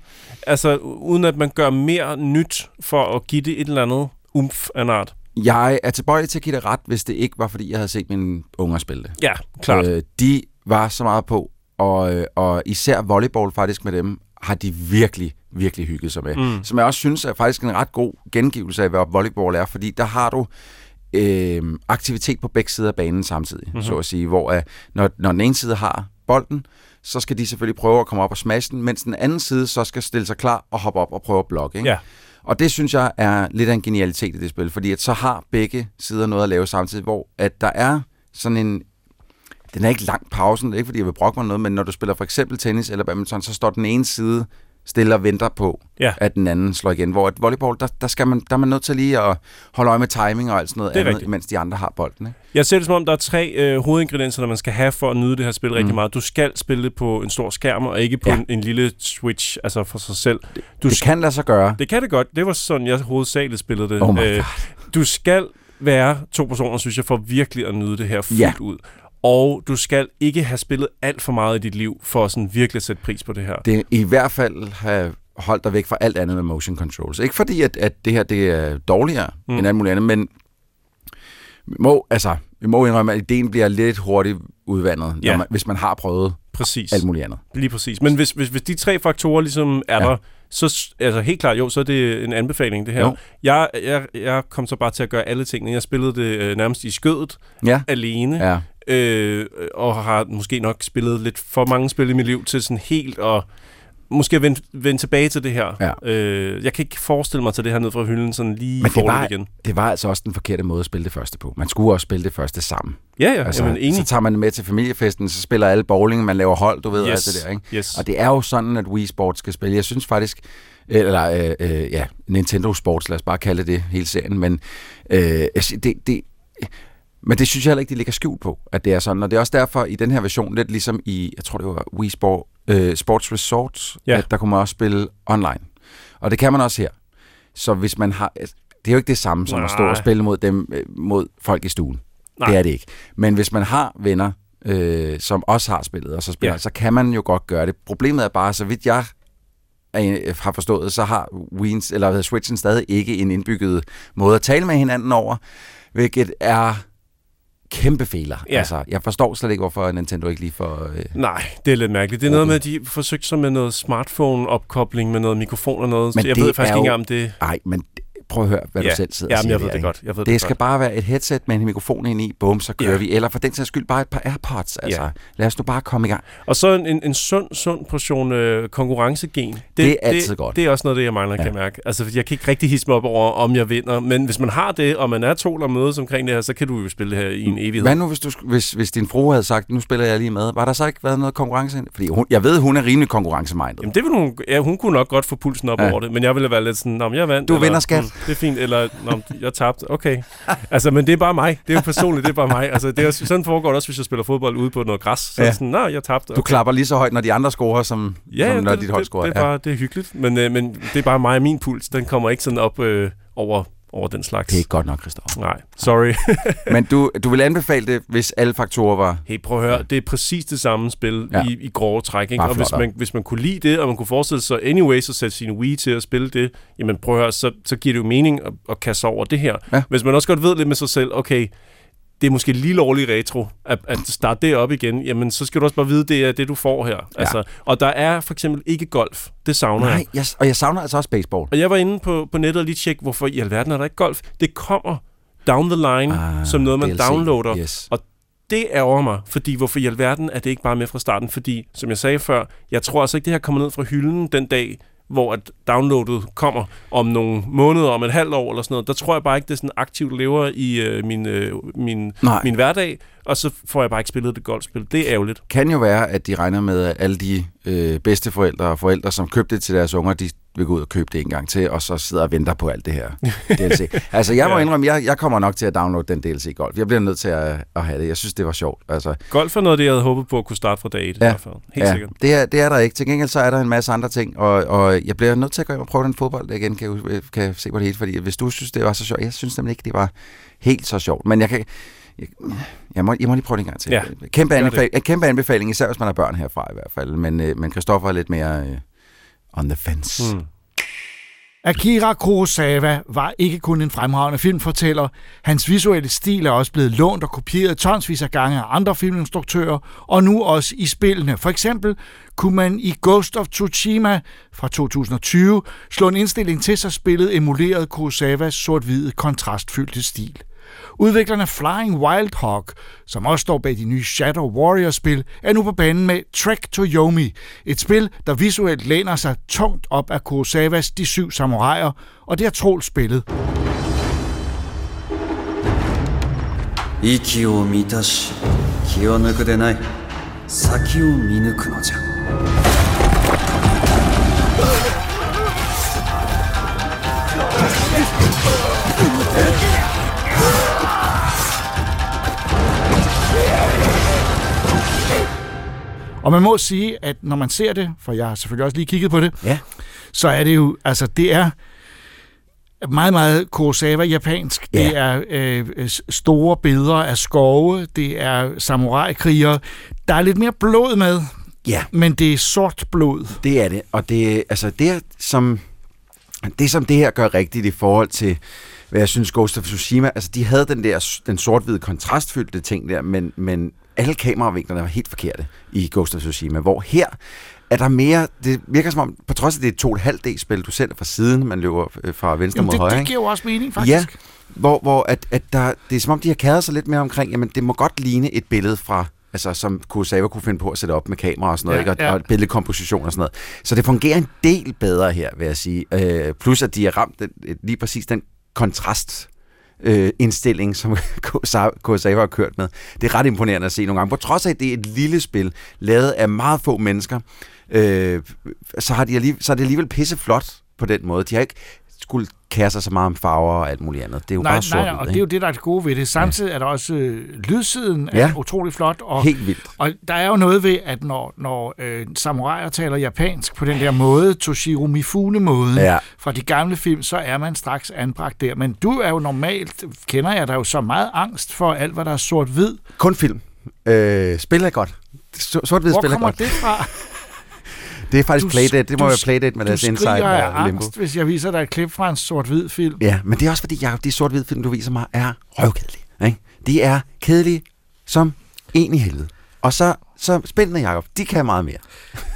Altså, uden at man gør mere nyt for at give det et eller andet umf af en art. Jeg er tilbøjelig til at give det ret, hvis det ikke var, fordi jeg havde set mine unger spille det. Ja, klart. Øh, de var så meget på, og, øh, og især volleyball faktisk med dem, har de virkelig, virkelig hygget sig med. Mm. Som jeg også synes er faktisk en ret god gengivelse af, hvad volleyball er, fordi der har du øh, aktivitet på begge sider af banen samtidig, Mhm. mm-hmm. så at sige, hvor øh, når, når den ene side har bolden, så skal de selvfølgelig prøve at komme op og smash den, mens den anden side så skal stille sig klar og hoppe op og prøve at blokke. Ikke? Ja. Og det synes jeg er lidt af en genialitet i det spil, fordi at så har begge sider noget at lave samtidig, hvor at der er sådan en... Den er ikke lang pausen, det er ikke fordi jeg vil brokke mig noget, men når du spiller for eksempel tennis eller badminton, så står den ene side stille og venter på, Ja. at den anden slår igen. Hvor et volleyball, der, der, skal man, der er man nødt til lige at holde øje med timing og alt sådan noget Det er andet, rigtigt. mens de andre har bolden. Ikke? Jeg ser det som om, der er tre øh, hovedingredienser, der man skal have for at nyde det her spil rigtig Mm. meget. Du skal spille det på en stor skærm, og ikke på Ja. en, en lille switch, altså for sig selv. Du Det kan lade sig gøre. Det kan det godt. Det var sådan, jeg hovedsageligt spillede det. Øh, Oh my du skal være to personer, synes jeg, for virkelig at nyde det her fuldt Ja. ud. Og du skal ikke have spillet alt for meget i dit liv, for sådan virkelig at sætte pris på det her. Det er i hvert fald have holdt dig væk fra alt andet med motion controls. Ikke fordi, at, at det her det er dårligere Mm. end alt muligt andet, men må, altså, vi må indrømme, at ideen bliver lidt hurtigt udvandet, Ja. når man, hvis man har prøvet Præcis. alt muligt andet. Lige præcis. Men hvis, hvis, hvis de tre faktorer ligesom er ja. Der, så altså helt klart, jo, så er det en anbefaling, det her. Jo. Jeg, jeg, jeg kom så bare til at gøre alle tingene. Jeg spillede det øh, nærmest i skødet, Ja. alene, Ja. Øh, og har måske nok spillet lidt for mange spil i mit liv til sådan helt at måske vende, vende tilbage til det her. Ja. Øh, jeg kan ikke forestille mig til det her ned fra hylden sådan lige Men det var, igen. det var altså også den forkerte måde at spille det første på. Man skulle også spille det første sammen. Ja, ja, jamen, enig. Så tager man det med til familiefesten, så spiller alle bowling, man laver hold, du ved, Yes, alt det der. Ikke? yes. Og det er jo sådan, at Wii Sports skal spille. Jeg synes faktisk, eller øh, øh, ja, Nintendo Sports, lad os bare kalde det hele serien, men øh, det, det, men det synes jeg heller ikke, de ligger skjult på, at det er sådan. Og det er også derfor i den her version, lidt ligesom i, jeg tror det var Wii Sport, øh, Sports Resort, Ja. at der kunne man også spille online. Og det kan man også her. Så hvis man har... Det er jo ikke det samme som at stå Nej. og spille mod dem, øh, mod folk i stuen. Nej. Det er det ikke. Men hvis man har venner, øh, som også har spillet, og så spiller, Ja. så kan man jo godt gøre det. Problemet er bare, så vidt jeg øh, har forstået, så har Wiens, eller Switchen stadig ikke en indbygget måde at tale med hinanden over, hvilket er kæmpe fejler. Ja. Altså, jeg forstår slet ikke, hvorfor Nintendo ikke lige får... Øh, Nej, det er lidt mærkeligt. Det er noget med, at de forsøgte sig med noget smartphone-opkobling, med noget mikrofon og noget. Men jeg ved faktisk er ikke jo- engang om det... Nej, men prøv at høre, hvad Ja. du selv sidder Jamen, og siger jeg ved det godt. Jeg ved det det godt. skal bare være et headset med en mikrofon ind i, bum, så kører Ja. vi. Eller for den sags skyld bare et par AirPods. Altså, Ja. lad os nu bare komme i gang. Og så en, en, en sund, sund portion øh, konkurrencegen. Det, Det er altid det, godt. Det er også noget, det jeg mangler, ja. kan Ja. mærke. Altså, jeg kan ikke rigtig hisse mig op over, om jeg vinder. Men hvis man har det, og man er to, der mødes omkring det her, så kan du jo spille det her i en evighed. Hvad nu, hvis, du, hvis, hvis din frue havde sagt, nu spiller jeg lige med, var der så ikke været noget konkurrence? Fordi hun, jeg ved, hun er rimelig konkurrencemindet. Jamen, det vil hun, ja, hun kunne nok godt få pulsen op ja. Ja. over det, men jeg ville være lidt sådan, men jeg vandt. Du vinder, skat. "Mm, Det er fint, eller Nå, jeg tabte. Okay. Altså, men det er bare mig. Det er jo personligt, det er bare mig. Altså, det er, sådan foregår det også, hvis jeg spiller fodbold ude på noget græs. Så ja. er det sådan, Nå, jeg tabte. Du klapper lige så højt, når de andre scorer, som, Ja, som når det, dit hold det, scorer. det, er bare, det er hyggeligt, men, øh, men det er bare mig og min puls. Den kommer ikke sådan op øh, over, over den slags. Det er ikke godt nok, Christoffer. Nej, sorry. Men du, du vil anbefale det, hvis alle faktorer var... hey, prøv at høre, det er præcis det samme spil ja. I, i grove træk. Ikke? Bare Og hvis man, hvis man kunne lide det, og man kunne forestille sig anyways at sætte sin Wii til at spille det, jamen prøv at høre, så, så giver det jo mening at, at kaste over det her. Ja. Hvis man også godt ved lidt med sig selv, okay, det er måske lige lovlig retro, at, at starte det op igen, jamen så skal du også bare vide, det er det, du får her. Ja. Altså, og der er for eksempel ikke golf. Det savner jeg. Nej, jeg, og jeg savner altså også baseball. Og jeg var inde på, på nettet og lige tjekke, hvorfor i alverden er der ikke golf. Det kommer down the line Ah, som noget, man DLC, downloader. yes. Og det ærger mig, fordi hvorfor i alverden er det ikke bare med fra starten? Fordi, som jeg sagde før, jeg tror altså ikke, det her kommer ned fra hylden den dag, hvor at downloadet kommer om nogle måneder, om et halvt år eller sådan noget. Der tror jeg bare ikke, det er sådan aktivt lever i øh, min, øh, min, Nej. min hverdag, og så får jeg bare ikke spillet det golfspil. Det er ærgerligt. kan jo være, at de regner med, at alle de øh, bedsteforældre og forældre, som købte det til deres unger, de vil gå ud og købe det en gang til, og så sidder og venter på alt det her DLC. altså, jeg må Ja. indrømme, jeg, jeg kommer nok til at downloade den DLC Golf. Jeg bliver nødt til at, at have det. Jeg synes, det var sjovt. Altså, Golf er noget, det jeg havde håbet på at kunne starte fra dag 1 i hvert fald. Helt ja, sikkert. Det er, det er der ikke. Til gengæld så er der en masse andre ting, og, og jeg bliver nødt til at gå hjem og prøve den fodbold igen, kan jeg, kan jeg se på det hele, fordi hvis du synes, det var så sjovt, jeg synes nemlig ikke, det var helt så sjovt, men jeg kan, jeg, jeg, må, jeg må lige prøve det en gang til. Ja, kæmpe, gør det. anbefal, kæmpe anbefaling, især hvis man har børn herfra i hvert fald, men, øh, men Christoffer er lidt mere øh, on the fence. Mm. Akira Kurosawa var ikke kun en fremragende filmfortæller. Hans visuelle stil er også blevet lånt og kopieret tonsvis af gange af andre filminstruktører, og nu også i spillene. For eksempel kunne man i Ghost of Tsushima fra 2020 slå en indstilling til, så spillet emulerede Kurosawas sort-hvide kontrastfyldte stil. Udviklerne Flying Wild Hog, som også står bag de nye Shadow Warrior-spil, er nu på banen med Trek to Yomi, et spil, der visuelt læner sig tungt op af Kurosawas De Syv Samuraier, og det har Troels spillet. 息を満たし気を抜くでない先を見抜くのじゃ Og man må sige, at når man ser det, for jeg har selvfølgelig også lige kigget på det, ja. så er det jo, altså det er meget, meget Kurosawa-japansk. Ja. Det er øh, store billeder af skove, det er samurai-krigere. Der er lidt mere blod med, Ja. men det er sort blod. Det er det, og det, altså det, som, det som det her gør rigtigt i forhold til, hvad jeg synes Ghost of Tsushima, altså de havde den der den sort-hvide kontrastfyldte ting der, men, men alle kameravinklerne var helt forkerte i Ghost of Tsushima, hvor her er der mere, det virker som om, på trods af det er et to D-spil, du ser det fra siden, man løber øh, fra venstre Jamen, mod det, højre, det giver jo også mening, faktisk. Ja, hvor, hvor at, at der, det er som om, de har kæret sig lidt mere omkring, jamen det må godt ligne et billede fra, altså som Kurosawa kunne finde på at sætte op med kamera og sådan noget, Ja, ikke? Og, ja. og billedkomposition og sådan noget. Så det fungerer en del bedre her, vil jeg sige. Øh, plus at de har ramt den, lige præcis den kontrast øh, indstilling, som Kurosawa har kørt med. Det er ret imponerende at se nogle gange. På trods af, at det er et lille spil, lavet af meget få mennesker, øh, så, har de alligevel, så er det alligevel pisseflot på den måde. De har ikke skulle kære sig så meget om farver og alt muligt andet. Det er jo nej, bare sort nej, og det er jo det, der er det gode ved det. Samtidig er der også øh, lydsiden er Ja. utrolig flot. Og, Helt vildt. Og der er jo noget ved, at når, når øh, samuraier taler japansk på den der måde, Toshiro Mifune-måden, Ja. fra de gamle film, så er man straks anbragt der. Men du er jo normalt, kender jeg dig jo så meget angst for alt, hvad der er sort-hvid. Kun film. Øh, spil er godt. Sort-hvid Hvor spil er kommer godt. det fra? Det er faktisk Du- Playdate. Det må være Playdate med deres af og Limbo. angst, hvis jeg viser dig et klip fra en sort-hvid film. Ja, men det er også fordi, Jacob, de sort-hvide film, du viser mig, er røvkedelige. Ikke? De er kedelige som en i helvede. Og så, så spændende, Jacob, de kan meget mere.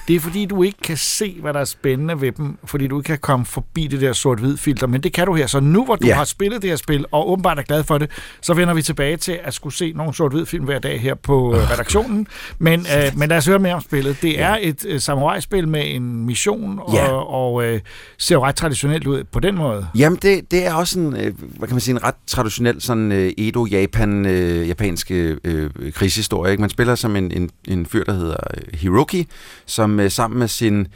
Det er fordi, du ikke kan se, hvad der er spændende ved dem, fordi du ikke kan komme forbi det der sort-hvid filter, men det kan du her. Så nu, hvor du Ja. ja. har spillet det her spil, og åbenbart er glad for det, så vender vi tilbage til at skulle se nogle sort-hvid film hver dag her på øh, redaktionen. Men, øh, men lad os høre mere om spillet. Det er et øh, samurai-spil med en mission, og, Ja. og øh, ser jo ret traditionelt ud på den måde. Jamen, det, det er også en, øh, hvad kan man sige, en ret traditionel sådan øh, Edo-Japan, øh, japanske øh, krigshistorie. Ikke? Man spiller som en, en, en fyr, der hedder øh, Hiroki, som øh, sammen med sin...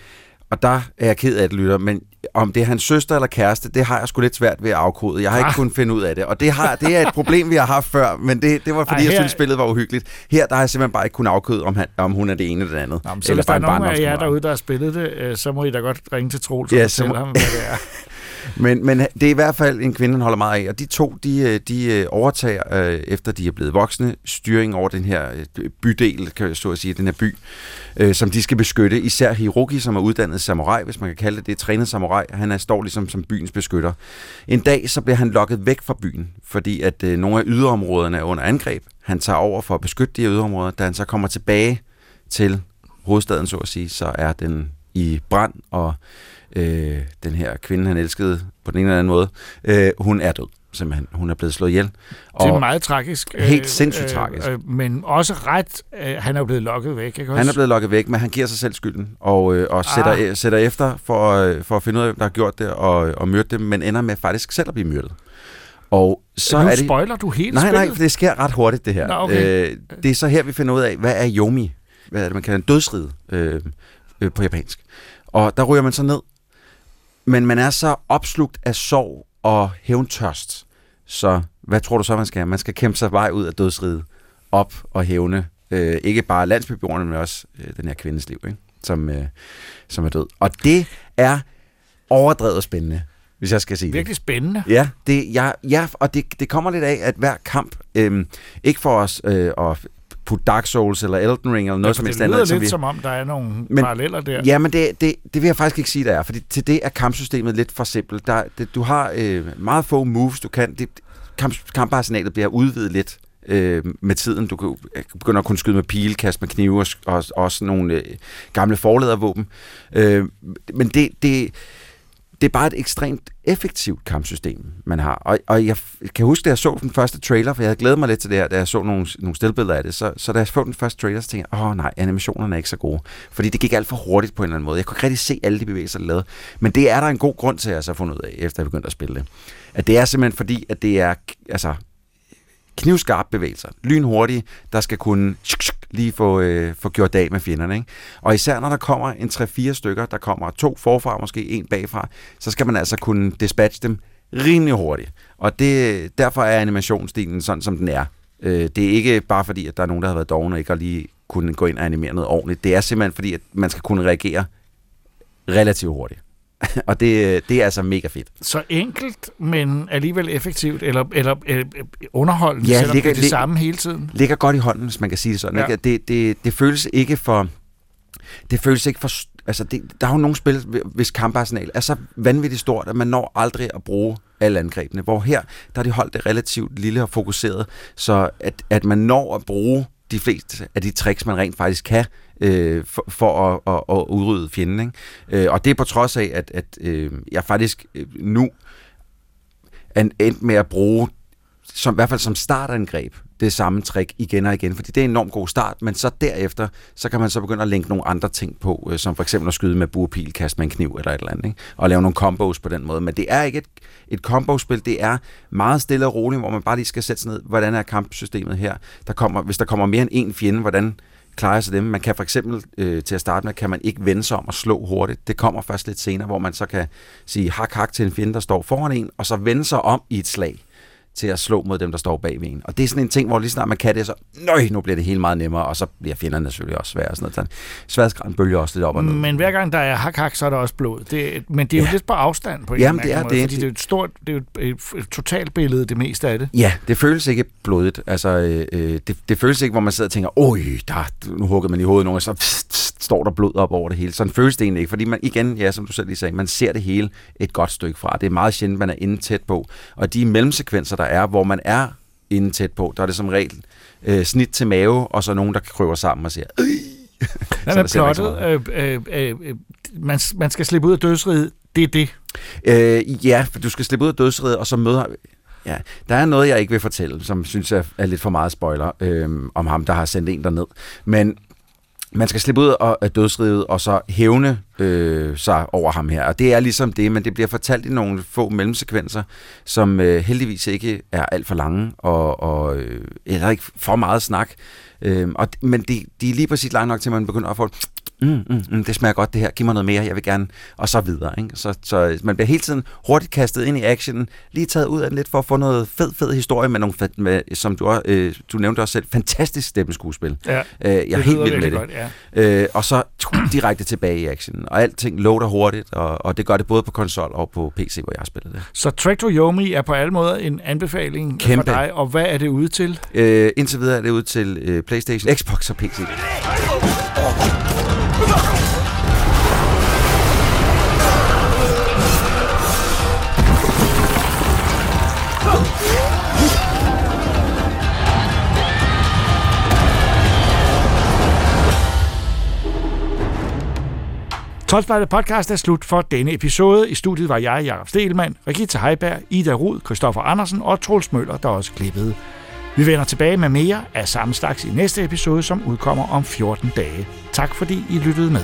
Og der er jeg ked af det, lytter, men om det er hans søster eller kæreste, det har jeg sgu lidt svært ved at afkode. Jeg har ikke Ah. kunnet finde ud af det, og det, har, det er et problem, vi har haft før, men det, det var fordi, Ej, jeg her- synes, spillet var uhyggeligt. Her der har jeg simpelthen bare ikke kunnet afkode, om, han, om hun er det ene eller det andet. Nå, så hvis der er nogen af jer derude, der har spillet det, øh, så må I da godt ringe til Troels og Ja, så fortælle må- ham, hvad det er. Men, men det er i hvert fald en kvinde, han holder meget af, og de to, de, øh, de øh, overtager, øh, efter de er blevet voksne, styring over den her øh, bydel, kan jeg så at sige, den her by, øh, som de skal beskytte. Især Hiroki, som er uddannet samurai, hvis man kan kalde det det, trænet samurai, han er, står ligesom som byens beskytter. En dag, så bliver han lokket væk fra byen, fordi at øh, nogle af yderområderne er under angreb. Han tager over for at beskytte de her yderområder. Da han så kommer tilbage til hovedstaden, så at sige, så er den i brand, og øh, den her kvinde, han elskede på den ene eller anden måde, øh, hun er død. Simpelthen. Hun er blevet slået ihjel. Det er meget tragisk. Helt sindssygt tragisk. Øh, men også ret, øh, han er blevet lokket væk, ikke også? Han er blevet lokket væk, men han giver sig selv skylden og, øh, og sætter, øh, sætter efter for, øh, for at finde ud af, hvem der har gjort det og, og myrdet dem, men ender med faktisk selv at blive myrdet. Og så Nu er det, spoiler du hele Nej, nej, det sker ret hurtigt, det her. Nå, okay. øh, det er så her, vi finder ud af, hvad er Yomi? Hvad er det, man kalder en dødsride øh, øh, på japansk? Og der ryger man så ned men man er så opslugt af sorg og hævntørst. Så hvad tror du så, man skal? Man skal kæmpe sig vej ud af dødsriget, op og hævne. Øh, ikke bare landsbybeboerne, men også øh, den her kvindes liv, ikke? Som, øh, som er død. Og det er overdrevet spændende, hvis jeg skal sige det. Virkelig spændende. Ja, det, ja, ja og det, det kommer lidt af, at hver kamp, øh, ikke for os øh, at putte Dark Souls eller Elden Ring eller noget Ja, som det helst lyder andet. lidt vi, som om, der er nogle men, paralleller der. Ja, men det, det, det vil jeg faktisk ikke sige, der er, fordi til det er kampsystemet lidt for simpelt. Der, det, du har øh, meget få moves, du kan. Det, kamp, kamparsenalet bliver udvidet lidt øh, med tiden. Du kan øh, begynder at kunne skyde med pile, kaste med knive og, og også nogle øh, gamle forledervåben. Øh, men det, det, det er bare et ekstremt effektivt kampsystem, man har. Og, og jeg kan huske, da jeg så den første trailer, for jeg havde glædet mig lidt til det her, da jeg så nogle, nogle stillbilleder af det, så, så da jeg så den første trailer, så tænkte jeg, åh nej, animationerne er ikke så gode. Fordi det gik alt for hurtigt på en eller anden måde. Jeg kunne ikke rigtig se alle de bevægelser, der lavede. Men det er der en god grund til, at jeg så har fundet ud af, efter jeg begyndte at spille det. At det er simpelthen fordi, at det er altså, knivskarpe bevægelser. Lynhurtige, der skal kunne lige få, øh, få gjort af med fjenderne. Ikke? Og især når der kommer en 3-4 stykker, der kommer to forfra, måske en bagfra, så skal man altså kunne dispatche dem rimelig hurtigt. Og det, derfor er animationsstilen sådan, som den er. Øh, det er ikke bare fordi, at der er nogen, der har været dogne og ikke har lige kunne gå ind og animere noget ordentligt. Det er simpelthen fordi, at man skal kunne reagere relativt hurtigt. og det, det er altså mega fedt. Så enkelt, men alligevel effektivt, eller, eller øh, underholdende, Ja, selvom ligger- det er det samme hele tiden. ligger godt i hånden, hvis man kan sige det sådan. Ja. Ja. Ikke? Det, det, det føles ikke for... Det føles ikke for... Altså, det, der er jo nogle spil, hvis kamparsenal er så vanvittigt stort, at man når aldrig at bruge alle angrebene. Hvor her, der har de holdt det relativt lille og fokuseret, så at, at man når at bruge de fleste af de tricks, man rent faktisk kan, øh, for, for at, at, at udrydde fjenden. Ikke? Øh, og det er på trods af, at, at øh, jeg faktisk øh, nu er endt med at bruge som, i hvert fald som startangreb, det samme trick igen og igen, fordi det er en enormt god start, men så derefter, så kan man så begynde at linke nogle andre ting på, øh, som for eksempel at skyde med burpil, kaste med en kniv eller et eller andet, ikke? og lave nogle combos på den måde. Men det er ikke et, et combo-spil, det er meget stille og roligt, hvor man bare lige skal sætte sig ned, hvordan er kampsystemet her? Der kommer, hvis der kommer mere end en fjende, hvordan klarer sig dem? Man kan for eksempel øh, til at starte med, kan man ikke vende sig om og slå hurtigt. Det kommer først lidt senere, hvor man så kan sige hak hak til en fjende, der står foran en, og så vende sig om i et slag til at slå mod dem, der står bag ved en. Og det er sådan en ting, hvor lige snart man kan det, så nøj, nu bliver det helt meget nemmere, og så bliver fjenderne selvfølgelig også svære. og Sådan noget. Sværdsgraden bølger også lidt op og ned. Men hver gang der er hak-hak, så er der også blod. Det, men det er jo Ja. lidt på afstand på en Jamen, det er måde, det. fordi det er et stort, det er et, et, et totalbillede, det meste af det. Ja, det føles ikke blodigt. Altså, øh, øh, det, det føles ikke, hvor man sidder og tænker, oj, der, nu hugger man i hovedet nogen, og så pst, pst, står der blod op over det hele. Sådan føles det egentlig ikke, fordi man igen, ja, som du selv lige sagde, man ser det hele et godt stykke fra. Det er meget sjældent, man er inde tæt på. Og de mellemsekvenser, der er, hvor man er inde tæt på, der er det som regel øh, snit til mave, og så nogen, der krøver sammen og siger, øh. Hvad med plottet? Øh, øh, øh, øh, man, man skal slippe ud af dødsriget. Det er det. Øh, ja, for du skal slippe ud af dødsriget, og så møder... Ja, der er noget, jeg ikke vil fortælle, som synes jeg er lidt for meget spoiler øh, om ham, der har sendt en derned. Men man skal slippe ud af- øh, dødsriget og så hævne øh, sig over ham her. Og det er ligesom det, men det bliver fortalt i nogle få mellemsekvenser, som øh, heldigvis ikke er alt for lange, og, og øh, eller ikke for meget snak. Øh, og, men de, de er lige præcis lange nok til, at man begynder at få mm, mm, mm, det smager godt det her, giv mig noget mere, jeg vil gerne, og så videre. Ikke? Så, så man bliver hele tiden hurtigt kastet ind i actionen, lige taget ud af den lidt for at få noget fed, fed historie med nogle, med, som du, også, øh, du nævnte også selv, fantastisk stemmeskuespil. Ja, øh, jeg er helt vild med det. godt, øh, og så direkte tilbage i actionen, og alting loader hurtigt, og, og det gør det både på konsol og på PC, hvor jeg har spillet det. Så Trek to Yomi er på alle måder en anbefaling Kæmpe. for dig, og hvad er det ude til? Øh, indtil videre er det ud til øh, Playstation, Xbox og PC. Tolvspejlet podcast er slut for denne episode. I studiet var jeg, Jakob Stelmann, Regita Heiberg, Ida Rud, Christoffer Andersen og Troels Møller, der også klippede. Vi vender tilbage med mere af samme slags i næste episode, som udkommer om 14 dage. Tak fordi I lyttede med.